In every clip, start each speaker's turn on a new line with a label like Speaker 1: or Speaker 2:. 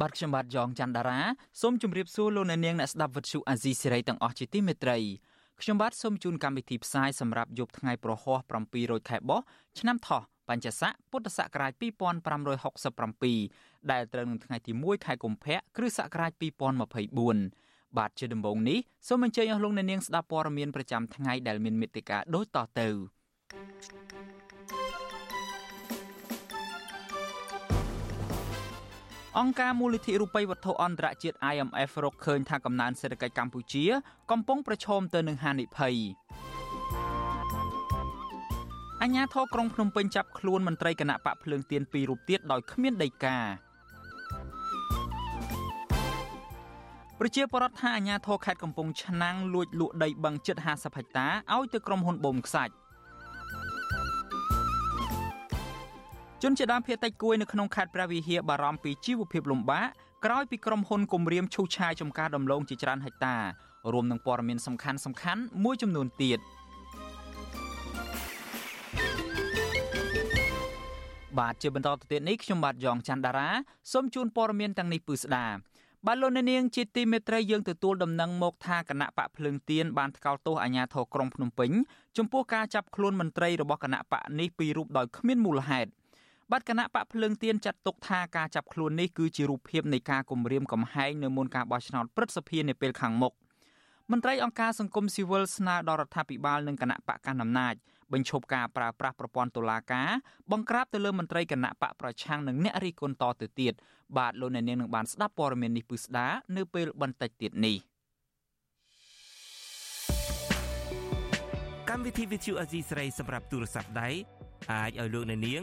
Speaker 1: បាទខ្ញុំបាទយ៉ងច័ន្ទដារាសូមជម្រាបសួរលោកអ្នកនាងអ្នកស្ដាប់វិទ្យុអាស៊ីសេរីទាំងអស់ជាទីមេត្រីខ្ញុំបាទសូមជូនកម្មវិធីផ្សាយសម្រាប់យប់ថ្ងៃប្រហោះ700ខែបោះឆ្នាំថោះបញ្ញស័កពុទ្ធសករាជ2567ដែលត្រូវនឹងថ្ងៃទី1ខែកុម្ភៈគ្រិស្តសករាជ2024បាទជាដំបូងនេះសូមអញ្ជើញអស់លោកអ្នកនាងស្ដាប់ព័ត៌មានប្រចាំថ្ងៃដែលមានមេត្តាដូចតទៅ អង្គការមូលនិធិរូបិយវត្ថុអន្តរជាតិ IMF រកឃើញថាកំណើនសេដ្ឋកិច្ចកម្ពុជា កំពុងប្រឈមទៅនឹងហានិភ័យអញ្ញាធរក្រុងភ្នំពេញចាប់ខ្លួនមន្ត្រីគណៈបកភ្លើងទៀនពីររូបទៀតដោយគ្មានដីកាប្រជាពលរដ្ឋថាអាញាធរខេត្តកំពង់ឆ្នាំងលួចលក់ដីបឹងជិត50ហិកតាឲ្យទៅក្រុមហ៊ុនបូមខ្សាច់ ជនជាដើមភៀតតិចគួយនៅក្នុងខេត្តព្រះវិហារបារម្ភពីជីវភាពលំបាកក្រោយពីក្រុមហ៊ុនគម្រាមឈូសឆាយចំការដំឡូងជាច្រើនហិកតារួមនឹងព័ត៌មានសំខាន់សំខាន់មួយចំនួនទៀតបាទជាបន្តទៅទៀតនេះខ្ញុំបាទយ៉ងច័ន្ទដារាសូមជូនព័ត៌មានទាំងនេះពឺស្ដាបាទលោកអ្នកនាងជាទីមេត្រីយើងទទួលដំណឹងមកថាគណៈបកភ្លើងទៀនបានថ្កោលទោសអាជ្ញាធរក្រុងភ្នំពេញចំពោះការចាប់ខ្លួនមន្ត្រីរបស់គណៈបកនេះពីររូបដោយគ្មានមូលហេតុ បាទគណៈបកភ្លើងទៀនចាត់ទុកថាការចាប់ខ្លួននេះគឺជារូបភាពនៃការគំរាមកំហែងនៅមុនការបោះឆ្នោតព្រឹទ្ធសភានាពេលខាងមុខមន្ត្រីអង្គការសង្គមស៊ីវិលស្នើដល់រដ្ឋាភិបាលនិងគណៈបកកណ្ដាលអំណាចបញ្ឈប់ការប្រើប្រាស់ប្រព័ន្ធតុលាការបង្ក្រាបទៅលើមន្ត្រីគណៈបកប្រឆាំងនិងអ្នករិះគន់តទៅទៀតបាទលោកអ្នកនាងនឹងបានស្ដាប់ព័ត៌មាននេះពឹស្ដានៅពេលបន្តិចទៀតនេះ
Speaker 2: កម្មវិធី Vithu Azizi ស្រីសម្រាប់ទូរស័ព្ទដៃអាចឲ្យលោកអ្នកនាង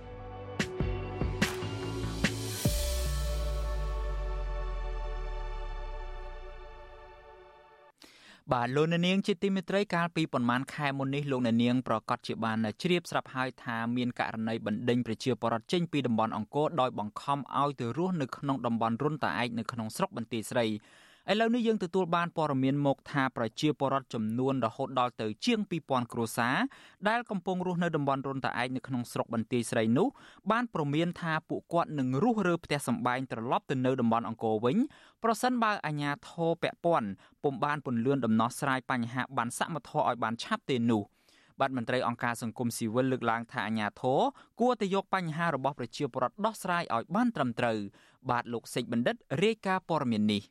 Speaker 1: បាទលោកអ្នកនាងជាទីមេត្រីកាលពីប្រមាណខែមុននេះលោកអ្នកនាងប្រកាសជាបានជ្រាបស្រាប់ហើយថាមានករណីបណ្ដេញប្រជាពលរដ្ឋចេញពីតំបន់អង្គរដោយបង្ខំឲ្យទៅរស់នៅក្នុងតំបន់រុនតាឯកនៅក្នុងស្រុកបន្ទាយស្រី ឥឡូវនេះយើងទទួលបានព័ត៌មានមកថាប្រជាពលរដ្ឋចំនួនរហូតដល់ទៅជាង2000គ្រួសារដែលកំពុងរស់នៅតំបន់រុនតាឯកនៅក្នុងស្រុកបន្ទាយស្រីនោះបានប្រមានថាពួកគាត់នឹងរុះរើផ្ទះសម្បែងត្រឡប់ទៅនៅតំបន់អង្គរវិញប្រសិនបើអាជ្ញាធរពាក់ព័ន្ធពុំបានពន្លឿនដំណោះស្រាយបញ្ហាបានសមត្ថភាពឲ្យបានឆាប់ទេនោះបាទមន្ត្រីអង្គការសង្គមស៊ីវិលលើកឡើងថាអាញាធរគួរតែយកបញ្ហារបស់ប្រជាពលរដ្ឋដោះស្រាយឲ្យបានត្រឹមត្រូវបាទលោកសេចបណ្ឌិតរាយការណ៍ព័ត៌មាននេះ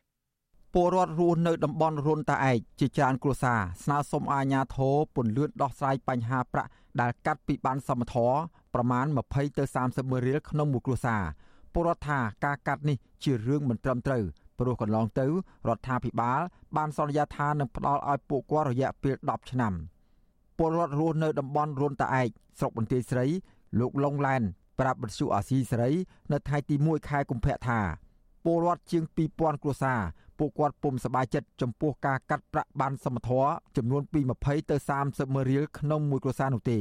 Speaker 3: ពលរដ្ឋរស់នៅតំបន់រុនតាឯកជាច្រើនគ្រួសារស្នើសុំអាជ្ញាធរពន្លឿនដោះស្រាយបញ្ហាប្រាក់ដែលកាត់ពីបានសមធរប្រមាណ20ទៅ30ម៉ឺនរៀលក្នុងមួយគ្រួសារពលរដ្ឋថាការកាត់នេះជារឿងមិនត្រឹមត្រូវព្រោះកន្លងទៅរដ្ឋាភិបាល បានសន្យាថានឹងផ្ដល់ឲ្យពួកគាត់រយៈពេល10ឆ្នាំពលរដ្ឋរស់នៅតំបន់រុនតាឯកស្រុកបន្ទាយស្រី លោកឡុងឡែនប្រាប់បទសុអាស៊ីសេរី នៅថ្ងៃទី1ខែកុម្ភៈថា ពលរដ្ឋជាង2000គ្រួសារពួកគាត់ពុំសប្បាយចិត្តចំពោះការកាត់ប្រាក់បានសមធម៌ចំនួនពី20ទៅ30ម៉ឺនរៀលក្នុងមួយគ្រួសារនោះទេ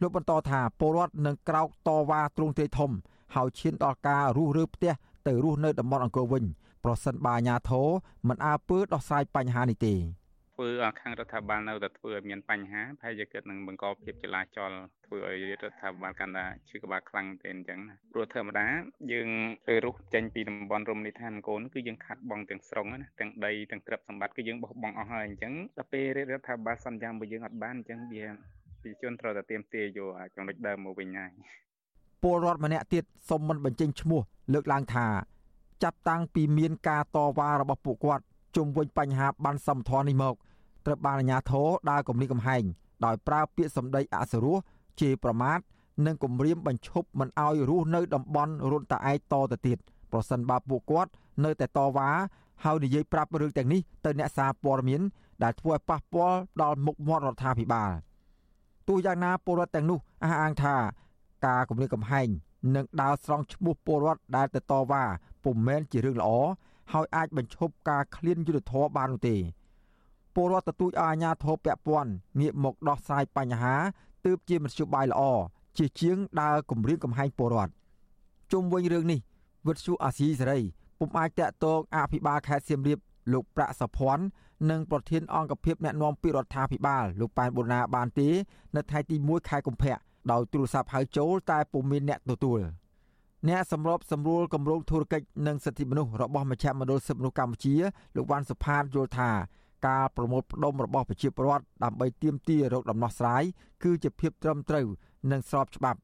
Speaker 3: លោកបន្តថាពលរដ្ឋនឹងក្រោកតវ៉ាទ្រង់ទ្រាយធំហើយឈានដល់ការរុះរើផ្ទះទៅរស់នៅតំបន់អង្គរវិញ ប្រសិនបើអាជ្ញាធរមិនអើពើដោះស្រាយបញ្ហានេះទេ
Speaker 4: ធ្វើខាងរដ្ឋាភិបាលនៅតែធ្វើឲ្យមានបញ្ហាប្រហែលជាគាត់នឹងបង្កភាពចលាចលធ្វើឲ្យរដ្ឋាភិបាលកាន់តែឈឺក្បាលខ្លាំងទេអញ្ចឹងណាព្រោះធម្មតាយើងធ្វើរុះចេញពីតំបន់រមណីយដ្ឋានកូនគឺយើងខាត់បងទាំងស្រុងណាទាំងដីទាំងទ្រព្យសម្បត្តិគឺយើងបោះបង់អស់ហើយអញ្ចឹងដល់ពេលរដ្ឋាភិបាលសន្យាមកយើងអត់បានអញ្ចឹងវាប្រជាជនត្រូវតែទៀមទាយកចំណុចដើមមកវិញហើយ
Speaker 3: ពលរដ្ឋម្នាក់ទៀតសុំមិនបញ្ចេញឈ្មោះលើកឡើងថា ចាប់តាំងពីមានការតវ៉ារបស់ពួកគាត់ជុំវិញបញ្ហាបានសមធននេះមក ត្រូវបានអាជ្ញាធរដើរគំរាមកំហែងដោយប្រើពាក្យសម្ដីអសុរោះជេរប្រមាថនិងគំរាមបញ្ឈប់មិនឲ្យរស់នៅតំបន់រុនតាឯកតទៅទៀតប្រសិនបើពួកគាត់នៅតែតវ៉ាហើយនិយាយប្រាប់រឿងទាំងនេះទៅអ្នកសារព័ត៌មានដែលធ្វើឲ្យប៉ះពាល់ដល់មុខមាត់រដ្ឋាភិបាលទោះយ៉ាងណាពលរដ្ឋទាំងនោះអះអាងថាការគម្រាមកំហែងនិងដើរស្រង់ឈ្មោះពលរដ្ឋដែលទៅតវ៉ាពុំមែនជារឿងល្អហើយអាចបញ្ឈប់ការឃ្លានយុទ្ធធរបាននោះទេ ពលរដ្ឋទទូចឲ្យអាជ្ញាធរពាក់ព័ន្ធងាកមកដោះស្រាយបញ្ហាទើបជាមធ្យោបាយល្អជាជាងដើរគម្រាមកំហែងពលរដ្ឋជុំវិញរឿងនេះវិទ្យុអាស៊ីសេរីពុំអាចតាក់ទងអភិបាលខេត្តសៀមរាបលោកប្រាក់សុភ័ណ្ឌនិងប្រធានអង្គភិបអ្នកណែនាំពាក្យរដ្ឋាភិបាលលោកប៉ែនបូណាបានទេនៅថ្ងៃទី1ខែកុម្ភៈដោយទូរស័ព្ទហៅចូលតែពុំមានអ្នកទទួលអ្នកសម្របសម្រួលគម្រោងធុរកិច្ចនិងសិទ្ធិមនុស្សរបស់មជ្ឈមណ្ឌលសិទ្ធិមនុស្សកម្ពុជាលោកវ៉ាន់សុផាតយល់ថា ការប្រមូលផ្ដុំរបស់ប្រជាពលរដ្ឋដើម្បីទាមទាររកដំណោះស្រាយគឺជាភាពត្រឹមត្រូវនិងស្របច្បាប់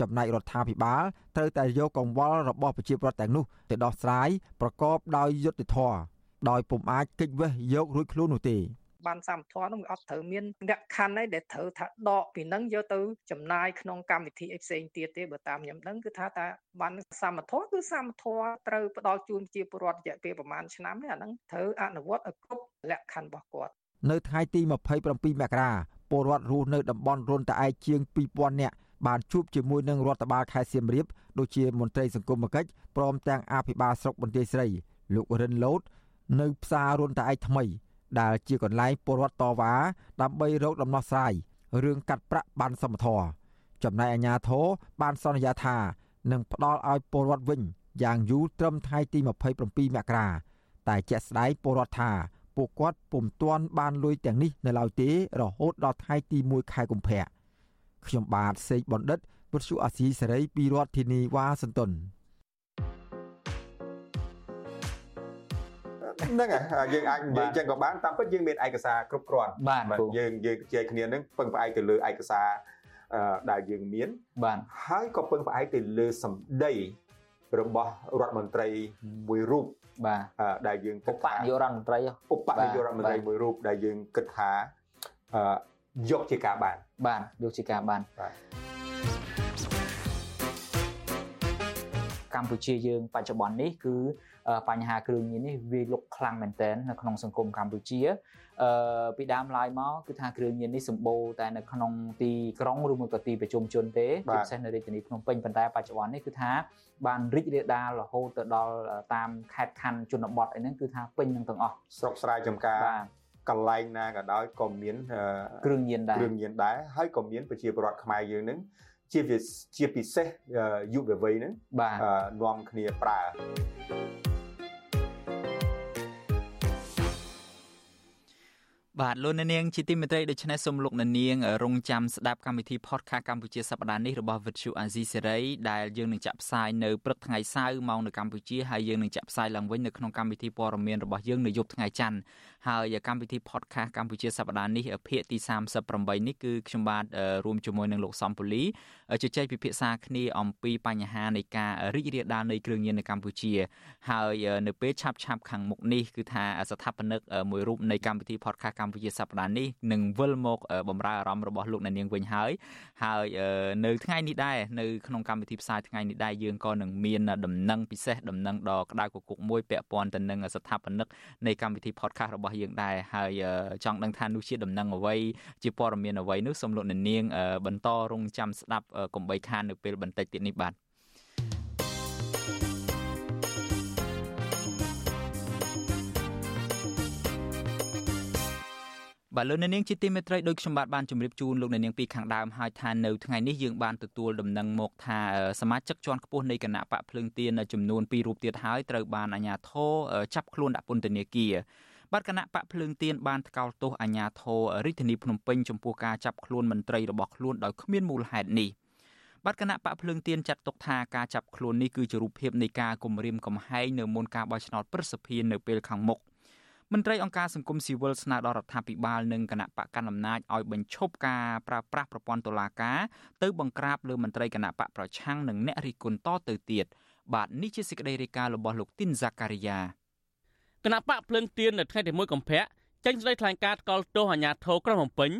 Speaker 3: ចំណែករដ្ឋាភិបាលត្រូវតែយកកង្វល់របស់ប្រជាពលរដ្ឋទាំងនោះទៅដោះស្រាយប្រកបដោយយុត្តិធម៌ដោយពុំអាចគេចវេះយករួចខ្លួននោះទេ
Speaker 5: បានសមត្ថនោះអត់ត្រូវមានលក្ខខណ្ឌអីដែលត្រូវថាដកពីនឹងយកទៅចំណាយក្នុងកម្មវិធីអីផ្សេងទៀតទេបើតាមខ្ញុំដឹងគឺថាតាបានសមត្ថគឺសមត្ថត្រូវផ្ដល់ជូនជាពលរដ្ឋរយៈពេលប្រហែលឆ្នាំនេះអាហ្នឹងត្រូវអនុវត្តឲ្យគ្រប់លក្ខខណ្ឌរបស់គាត់
Speaker 3: នៅថ្ងៃទី27មករាពលរដ្ឋរស់នៅតំបន់រុនតាឯកជាង2000នាក់បានជួបជាមួយនឹងរដ្ឋបាលខេត្តសៀមរាបដូចជាមន្ត្រីសង្គមគិច្ចព្រមទាំងអភិបាលស្រុកបន្ទាយស្រីលោករិនលូតនៅផ្សាររុនតាឯកថ្មី ដែលជាកន្លែងពលរដ្ឋតវ៉ាដើម្បីរកដំណោះស្រាយរឿងកាត់ប្រាក់បានសមធរចំណែកអាជ្ញាធរបានសន្យាថានឹងផ្ដល់ឲ្យពលរដ្ឋវិញយ៉ាងយូរត្រឹមថ្ងៃទី27មករាតែជាក់ស្ដែងពលរដ្ឋថាពួកគាត់ពុំទាន់បានលុយទាំងនេះនៅឡើយទេរហូតដល់ថ្ងៃទី1ខែកុម្ភៈខ្ញុំបាទសេកបណ្ឌិតវិទ្យុអាស៊ីសេរីពីរដ្ឋធានីវ៉ាស៊ីនតោន
Speaker 6: ហ្នឹងហើយយើងអាចនិយាយចឹងក៏បានតាមពិតយើងមានឯកសារគ្រប់គ្រាន់
Speaker 1: បាទ
Speaker 6: យើងយើងជជែកគ្នានឹងពឹងផ្អែកទៅលើឯកសារដែលយើងមាន
Speaker 1: បាទ
Speaker 6: ហើយក៏ពឹងផ្អែកទៅលើសម្ដីរបស់រដ្ឋមន្ត្រីមួយរូប
Speaker 1: បាទ
Speaker 6: ដែលយើង
Speaker 1: គិតថាឧបនាយករដ្ឋមន្ត្រី
Speaker 6: ឧបនាយករដ្ឋមន្ត្រីមួយរូបដែលយើងគិតថាយកជាការបាន
Speaker 1: បាទយកជាការបានបាទ កម្ពុជាយើងបច្ចុប្បន្ននេះគឺបញ្ហាគ្រឿងញៀននេះវាលុកខ្លាំងមែនទែននៅក្នុងសង្គមកម្ពុជាអឺពីដើមឡើយមកគឺថាគ្រឿងញៀននេះសម្បូរតែនៅក្នុងទីក្រុងឬមួយក៏ទីប្រជុំជនទេជាពិសេសនៅរាជធានីភ្នំពេញប៉ុន្តែបច្ចុប្បន្ននេះគឺថាបានរីករាលដាលរហូតទៅដល់តាមខេត្តខណ្ឌជនបទអីហ្នឹងគឺថាពេញនឹងទាំងអស់
Speaker 6: ស្រុកស្រែចំការកន្លែងណាក៏ដោយក៏មាន
Speaker 1: គ្រឿងញៀនដែរ
Speaker 6: គ្រឿងញៀនដែរហើយក៏មានប្រជាពលរដ្ឋខ្មែរយើងនឹង ជាជាពិសេសយុវវ័យហ្នឹងនាំគ្នាប្រើ
Speaker 1: បាទលោកអ្នកនាងជាទីមេត្រីដូច្នេះសូមលោកអ្នកនាងរងចាំស្ដាប់កម្មវិធី podcast កម្ពុជាសប្តាហ៍នេះរបស់ Vuthu Azizi Serai ដែលយើងនឹងចាក់ផ្សាយនៅព្រឹកថ្ងៃសៅរ៍ម៉ោងនៅកម្ពុជាហើយយើងនឹងចាក់ផ្សាយឡើងវិញនៅក្នុងកម្មវិធីព័ត៌មានរបស់យើងនៅយប់ថ្ងៃច័ន្ទហើយកម្មវិធី podcast កម្ពុជាសប្តាហ៍នេះភាគទី38នេះគឺខ្ញុំបាទរួមជាមួយនឹងលោកសំពូលីជជែកពិភាក្សាគ្នាអំពីបញ្ហានៃការរីករាលដាលនៃគ្រឿងញៀននៅកម្ពុជា ហើយនៅពេលឆាប់ឆាប់ខាងមុខនេះគឺថាស្ថាបនិកមួយរូបនៃកម្មវិធី podcast កម្ពុជាសប្តាហ៍នេះនឹងវិលមកបំរើអារម្មណ៍របស់លោកអ្នកនាងវិញហើយហើយនៅថ្ងៃនេះដែរនៅក្នុងកម្មវិធីផ្សាយថ្ងៃនេះដែរយើងក៏នឹងមានដំណឹងពិសេសដំណឹងដ៏ក្តៅគគុកមួយពាក់ព័ន្ធទៅនឹងស្ថាបនិកនៃកម្មវិធី podcast របស់យើងដែរហើយចង់ដឹងថានោះជាដំណឹងអ្វីជាព័ត៌មានអ្វីនោះសូមលោកអ្នកនាងបន្តរងចាំស្ដាប់កុំបីខាននៅពេលបន្តិចទៀតនេះបាទ បាទលោកអ្នកនាងជាទីមេត្រីដោយខ្ញុំបាទបានជម្រាបជូនលោកអ្នកនាងពីខាងដើមហើយថានៅថ្ងៃនេះយើងបានទទួលដំណឹងមកថាសមាជិកជាន់ខ្ពស់នៃគណៈបកភ្លើងទៀនចំនួន2រូបទៀតហើយត្រូវបានអាជ្ញាធរចាប់ខ្លួនដាក់ពន្ធនាគារបាទគណៈបកភ្លើងទៀនបានថ្កោលទោសអាជ្ញាធររាជធានីភ្នំពេញចំពោះការចាប់ខ្លួនមន្ត្រីរបស់ខ្លួនដោយគ្មានមូលហេតុនេះបាទគណៈបកភ្លើងទៀនចាត់ទុកថាការចាប់ខ្លួននេះគឺជារូបភាពនៃការគំរាមកំហែងនៅមុនការបោះឆ្នោតប្រសិទ្ធភាពនៅពេលខាងមុខ មន្ត្រីអង្គការសង្គមស៊ីវិលស្នើដល់រដ្ឋាភិបាលនិងគណៈបកកណ្ដាលអំណាចឲ្យបញ្ឈប់ការប្រើប្រាស់ប្រព័ន្ធតុលាការទៅបង្ក្រាបលើមន្ត្រីគណៈបកប្រឆាំងនិងអ្នករិះគន់តទៅទៀតបាទនេះជាសេចក្តីរាយការណ៍របស់លោកទីនហ្សាការីយ៉ា
Speaker 7: គណៈបកភ្លើងទៀននៅថ្ងៃទី1កុម្ភៈចេញស្តីថ្លែងការណ៍ថ្កោលទោសអាញាធរក្រុងភ្នំពេញ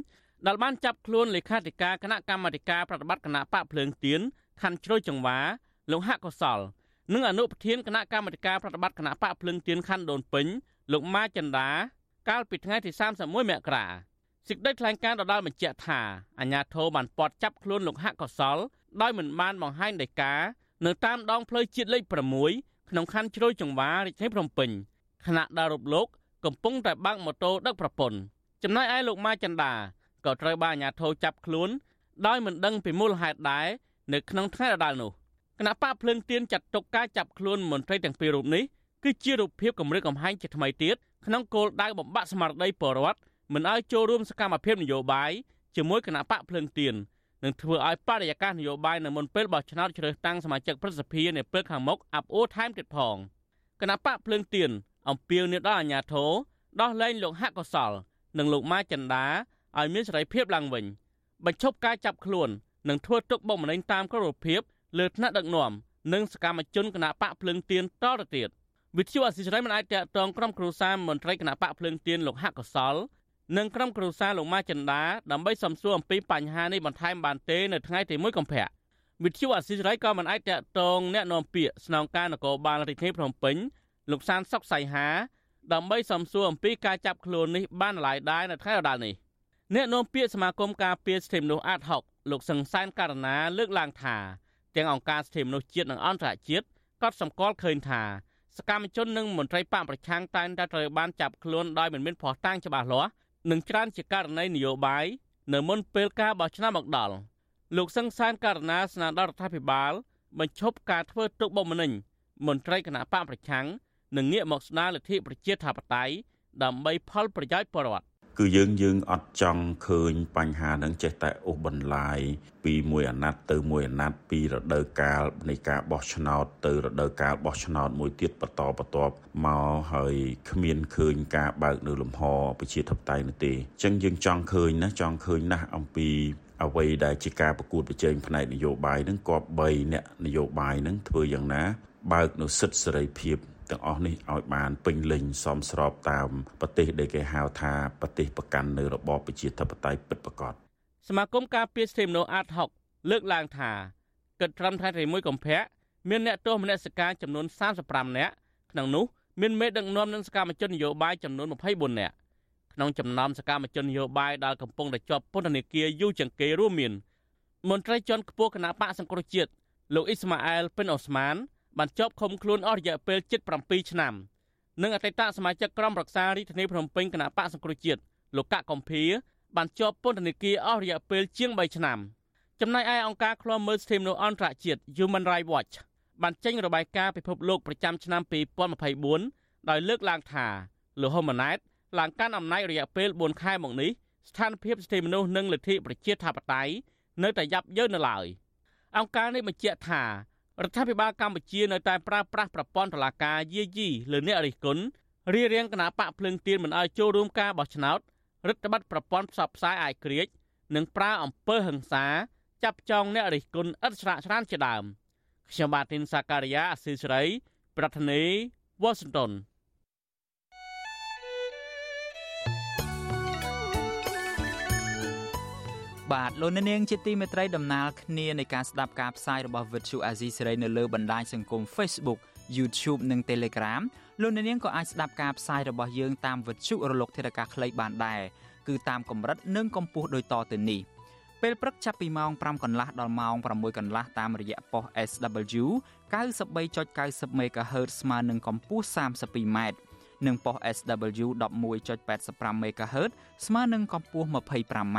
Speaker 7: ដែលបានចាប់ខ្លួនលេខាធិការគណៈកម្មាធិការប្រតិបត្តិគណៈបកភ្លើងទៀនខណ្ឌជ្រោយចង្វាលោកហាក់កុសលនិងអនុប្រធានគណៈកម្មាធិការប្រតិបត្តិគណៈបកភ្លើងទៀនខណ្ឌដូនពេញ លោកម៉ាចិន្តាកាលពីថ្ងៃទី31មករាសេចក្តីថ្លែងការណ៍ដដាលបញ្ជាក់ថាអាញាធរបានពាត់ចាប់ខ្លួនលោកហាក់កុសលដោយមិនបានបង្ហាញដីកានៅតាមដងផ្លូវជាតិលេខ6ក្នុងខណ្ឌជ្រោយចង្វារាជធានីភ្នំពេញខណៈដែលរូបលោកកំពុងតែបើកម៉ូតូដឹកប្រពន្ធចំណែកឯលោកម៉ាចិន្តាក៏ត្រូវបានអាជ្ញាធរចាប់ខ្លួនដោយមិនដឹងពីមូលហេតុដែរនៅក្នុងថ្ងៃដដែលនោះគណៈបកភ្លើងទៀនចាត់ទុកការចាប់ខ្លួនមន្ត្រីទាំងពីររូបនេះ គឺជារូបភាពគម្រិតកំហែងជាថ្មីទៀតក្នុងគោលដៅបំបាក់ស្មារតីពលរដ្ឋមិនឲ្យចូលរួមសកម្មភាពនយោបាយជាមួយគណៈបកភ្លើងទៀននឹងធ្វើឲ្យបរិយាកាសនយោបាយនៅមុនពេលបោះឆ្នោតជ្រើសតាំងសមាជិកព្រឹទ្ធសភានៅពេលខាងមុខអាប់អួរថែមទៀតផងគណៈបកភ្លើងទៀនអំពាវនាវដល់អាជ្ញាធរដោះលែងលោកហាក់កុសល និងលោកម៉ាចិន្តាឲ្យមានសេរីភាពឡើងវិញបញ្ឈប់ការចាប់ខ្លួននិងធ្វើទុកបុកម្នេញតាមក្រមភាពលើថ្នាក់ដឹកនាំនិងសកម្មជនគណៈបកភ្លើងទៀនតទៅទៀត វិទ្យុអសិរ័យមិនអាចតាក់ទងក្រុមគ្រួសារមន្ត្រីគណៈបកភ្លើងទៀនលោកហកកសលនិងក្រុមគ្រួសារលោកម៉ាចិន្តាដើម្បីសំសួរអំពីបញ្ហានេះបន្ថែមបានទេនៅថ្ងៃទី1កុម្ភៈវិទ្យុអសិរ័យក៏មិនអាចតាក់ទងអ្នកនាំពាក្យស្នងការនគរបាលរាជធានីភ្នំពេញលោកសានសុកសៃហាដើម្បីសំសួរអំពីការចាប់ខ្លួននេះបានឡាយដែរនៅថ្ងៃដដែលនេះអ្នកនាំពាក្យសមាគមការពារសិទ្ធិមនុស្សអាតហុកលោកសង្សានករណាលើកឡើងថាទាំងអង្គការសិទ្ធិមនុស្សជាតិនិងអន្តរជាតិក៏សម្គាល់ឃើញថា សកម្មជននិងមន្ត្រីបកប្រឆាំងតែងតែត្រូវបានចាប់ខ្លួនដោយមិនមានភស្តុតាងច្បាស់លាស់និងច្រើនជាករណីនយោបាយនៅមុនពេលការបោះឆ្នោតមកដល់លោកសង្សានករណាស្នើដល់រដ្ឋាភិបាលបញ្ឈប់ការធ្វើទុកបុកម្នេញមន្ត្រីគណៈបកប្រឆាំងនិងងាកមកស្ដារលទ្ធិប្រជាធិបតេយ្យដើម្បីផលប្រយោជន៍ប្រជាពលរដ្ឋ
Speaker 8: គឺយើងយើងអត់ចង់ឃើញបញ្ហានឹងចេះតែអូសបន្លាយពីមួយអាណត្តិទៅមួយអាណត្តិពីរដូវកាលនៃការបោះឆ្នោតទៅរដូវកាលបោះឆ្នោតមួយទៀតបន្តបន្ទាប់មកហើយគ្មានឃើញការបើកនៅលំហប្រជាធិបតេយ្យនោះទេអញ្ចឹងយើងចង់ឃើញណាចង់ឃើញណាស់អំពីអ្វីដែលជាការប្រកួតប្រជែងផ្នែកនយោបាយនឹងគប្បីអ្នកនយោបាយនឹងធ្វើយ៉ាងណាបើកនៅសិទ្ធិសេរីភាព ទាំងអស់នេះឲ្យបានពេញលេញសមស្របតាមប្រទេសដែលគេហៅថាប្រទេសប្រកាន់នៅរបបប្រជាធិបតេយ្យពិតប្រាកដ
Speaker 7: សមាគមការពារសិទ្ធិមនុស្សអាត6លើកឡើងថាគិតត្រឹមថ្ងៃទី1កុម្ភៈមានអ្នកទោសមនសិការចំនួន35នាក់ក្នុងនោះមានមេដឹកនាំនិងសកម្មជននយោបាយចំនួន24នាក់ក្នុងចំណោមសកម្មជននយោបាយដែលកំពុងតែជាប់ពន្ធនាគារយូរជាងគេរួមមានមន្ត្រីជាន់ខ្ពស់គណៈបកសង្គ្រោះជាតិលោកអ៊ីស្ម៉ាអែលពិនអូស្មាន បានជាប់ឃុំខ្លួនអស់រយៈពេល7ឆ្នាំនិងអតីតសមាជិកក្រុមប្រឹក្សារាជធានីភ្នំពេញគណៈបកសង្គ្រោះជាតិលោកកកកំភីបានជាប់ពន្ធនាគារអស់រយៈពេលជាង3ឆ្នាំចំណែកឯអង្គការឃ្លាំមើលសិទ្ធិមនុស្សអន្តរជាតិ Human Rights Watch បានចេញរបាយការណ៍ពិភពលោកប្រចាំឆ្នាំ2024ដោយលើកឡើងថាលោកហ៊ុនម៉ាណែតឡើងកាន់អំណាចរយៈពេល4ខែមកនេះស្ថានភាពសិទ្ធិមនុស្សនិងលទ្ធិប្រជាធិបតេយ្យនៅតែយ៉ាប់យ៉ឺននៅឡើយអង្គការនេះបញ្ជាក់ថា រដ្ឋាភិបាលកម្ពុជានៅតែប្រើប្រាស់ប្រព័ន្ធតុលាការយាយីលើអ្នករិះគន់រៀបរៀងគណៈបកភ្លើងទៀនមិនឲ្យចូលរួមការបោះឆ្នោតរដ្ឋបတ်ប្រព័ន្ធផ្សព្វផ្សាយអាយក្រិចនិងប្រើអំពើហិង្សាចាប់ចងអ្នករិះគន់ឥតស្រាកស្រានជាដើមខ្ញុំបាទទីនសាការីយ៉ាអស៊ីសេរីប្រធានាធិបតី Washington
Speaker 1: បាទលោកនាងជាទីមេត្រីដំណើរគ្នានៃការស្ដាប់ការផ្សាយរបស់ Virtual Azizi សេរីនៅលើបណ្ដាញសង្គម Facebook YouTube និង Telegram លោកនាងក៏អាចស្ដាប់ការផ្សាយរបស់យើងតាម Virtual រលកធាតុអាកាសខ្លីបានដែរគឺតាមកម្រិតនិងកម្ពស់ដូចតទៅនេះពេលព្រឹកចាប់ពីម៉ោង5កន្លះដល់ម៉ោង6កន្លះតាមរយៈប៉ុស SW 93.90 MHz ស្មើនឹងកម្ពស់ 32m និងប៉ុស SW 11.85 MHz ស្មើនឹងកម្ពស់ 25m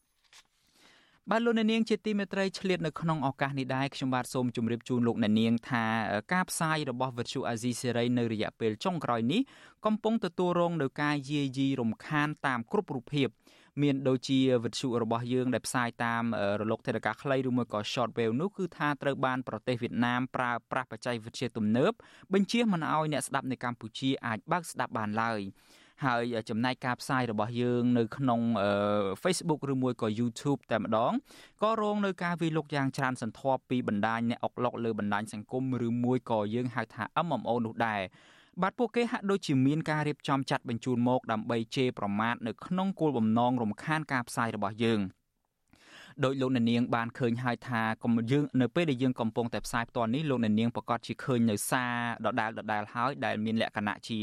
Speaker 1: បាទលោកអ្នកនាងជាទីមេត្រីឆ្លៀតនៅក្នុងឱកាសនេះដែរខ្ញុំបាទសូមជម្រាបជូនលោកអ្នកនាងថាការផ្សាយរបស់វិទ្យុអាស៊ីសេរីនៅរយៈពេលចុងក្រោយនេះកំពុងទទួលរងនឹងការយាយីរំខានតាមគ្រប់រូបភាពមានដូចជាវិទ្យុរបស់យើងដែលផ្សាយតាមរលកថេរកាខ្លីឬមួយក៏ short wave នោះគឺថាត្រូវបានប្រទេសវៀតណាមប្រើប្រាស់បច្ចេកវិទ្យាទំនើបបញ្ជាមិនឲ្យអ្នកស្ដាប់នៅកម្ពុជាអាចបើកស្ដាប់បានឡើយ ហើយចំណែកការផ្សាយរបស់យើងនៅក្នុង Facebook ឬមួយក៏ YouTube តែម្ដងក៏រងនៅការវិលុកយ៉ាងច្រើនសន្ធាប់ពីបណ្ដាញអ្នកអុកឡុកលើបណ្ដាញសង្គមឬមួយក៏យើងហៅថា MMO នោះដែរបាទពួកគេហាក់ដូចជាមានការរៀបចំចាត់បញ្ជូនមកដើម្បីជេរប្រមាថនៅក្នុងគោលបំណងរំខានការផ្សាយរបស់យើង។ ដោយលោកអ្នកនាងបានឃើញហើយថាកុំយើងនៅពេលដែលយើងកំពុងតែផ្សាយផ្ទាល់នេះលោកអ្នកនាងប្រកាសជាឃើញនៅសារដដែលដដែលហើយដែលមានលក្ខណៈជា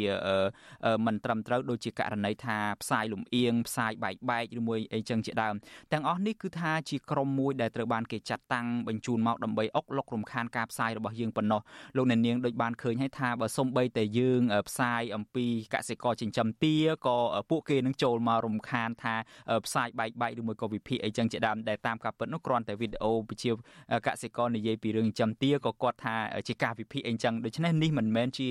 Speaker 1: មិនត្រឹមត្រូវដូចជាករណីថាផ្សាយលំអៀងផ្សាយបែកបែកឬមួយអីចឹងជាដើមទាំងអស់នេះគឺថាជាក្រុមមួយដែលត្រូវបានគេចាត់តាំងបញ្ជូនមកដើម្បីអុកលុករំខានការផ្សាយរបស់យើងប៉ុណ្ណោះលោកអ្នកនាងដូចបានឃើញហើយថាបើសំបីតែយើងផ្សាយអំពីកសិករចិញ្ចឹមទាក៏ពួកគេនឹងចូលមករំខានថាផ្សាយបែកបែកឬមួយក៏វិភាគអីចឹងជាដើមដែលតាមការពិតនោះគ្រាន់តែវីដេអូវិជាកសិករនិយាយពីរឿងចិញ្ចឹមទាក៏គាត់ថាជាការវិភាគអីចឹងដូច្នេះនេះមិនមែនជា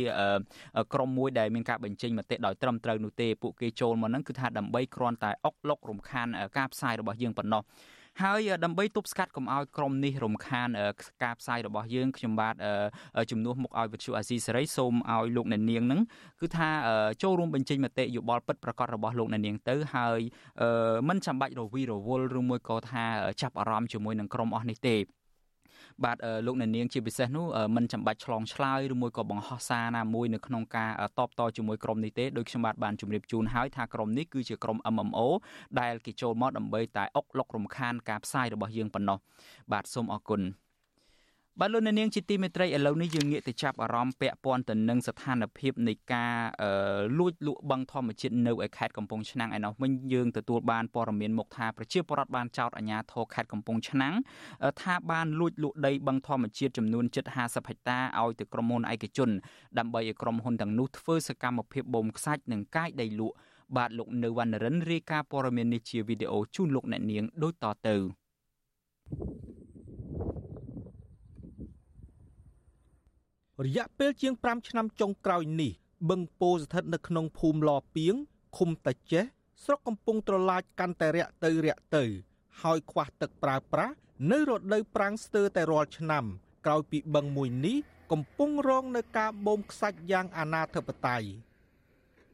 Speaker 1: ក្រុមមួយដែលមានការបញ្ចេញមតិដោយត្រឹមត្រូវនោះទេពួកគេចូលមកហ្នឹងគឺថាដើម្បីគ្រាន់តែអុកលុករំខានការផ្សាយរបស់យើងប៉ុណ្ណោះ ហើយដើម្បីទប់ស្កាត់កុំឲ្យក្រុមនេះរំខានការផ្សាយរបស់យើងខ្ញុំបាទជំនួសមុខឲ្យវិទ្យុអាស៊ីសេរីសូមឲ្យលោកអ្នកនាងនឹងគឺថាចូលរួមបញ្ចេញមតិយោបល់ពិតប្រាកដរបស់លោកអ្នកនាងទៅហើយមិនចាំបាច់រវីរវល់ឬមួយក៏ថាចាប់អារម្មណ៍ជាមួយនឹងក្រុមអស់នេះទេ បាទលោកអ្នកនាងជាពិសេសនោះមិនចាំបាច់ឆ្លងឆ្លើយឬមួយក៏បង្ហោះសារណាមួយនៅក្នុងការតបតជាមួយក្រុមនេះទេដោយខ្ញុំបាទបានជម្រាបជូនហើយថាក្រុមនេះគឺជាក្រុម MMO ដែលគេចូលមកដើម្បីតែអុកលុករំខានការផ្សាយរបស់យើងប៉ុណ្ណោះបាទសូមអរគុណ បាទលោកនាងជាទីមេត្រីឥឡូវនេះយើងងាកទៅចាប់អារម្មណ៍ពាក់ព័ន្ធទៅនឹងស្ថានភាពនៃការលួចលក់បឹងធម្មជាតិនៅឯខេត្តកំពង់ឆ្នាំងឯនោះវិញយើងទទួលបានព័ត៌មានមកថាប្រជាពលរដ្ឋបានចោទអាជ្ញាធរខេត្តកំពង់ឆ្នាំងថាបានលួចលក់ដីបឹងធម្មជាតិចំនួនជិត50ហិកតាឲ្យទៅក្រុមហ៊ុនឯកជនដើម្បីឲ្យក្រុមហ៊ុនទាំងនោះធ្វើសកម្មភាពបូមខ្សាច់និងកាយដីលក់បាទលោកនៅវណ្ណរិនរាយការណ៍ព័ត៌មាននេះជាវីដេអូជូនលោកអ្នកនាងដូចតទៅ thank you
Speaker 9: រយៈពេលជាង5ឆ្នាំចុងក្រោយនេះបឹងពោស្ថិតនៅក្នុងភូមិឡពីងឃុំតាចេះស្រុកកំពង់ត្រឡាចកាន់តែរាក់ទៅរាក់ទៅ ហើយខ្វះទឹកប្រើប្រាស់នៅរដូវប្រាំងស្ទើរតែរាល់ឆ្នាំ ក្រោយពីបឹងមួយនេះកំពុងរងនៅការបូមខ្សាច់យ៉ាងអនាធិបតេយ្យ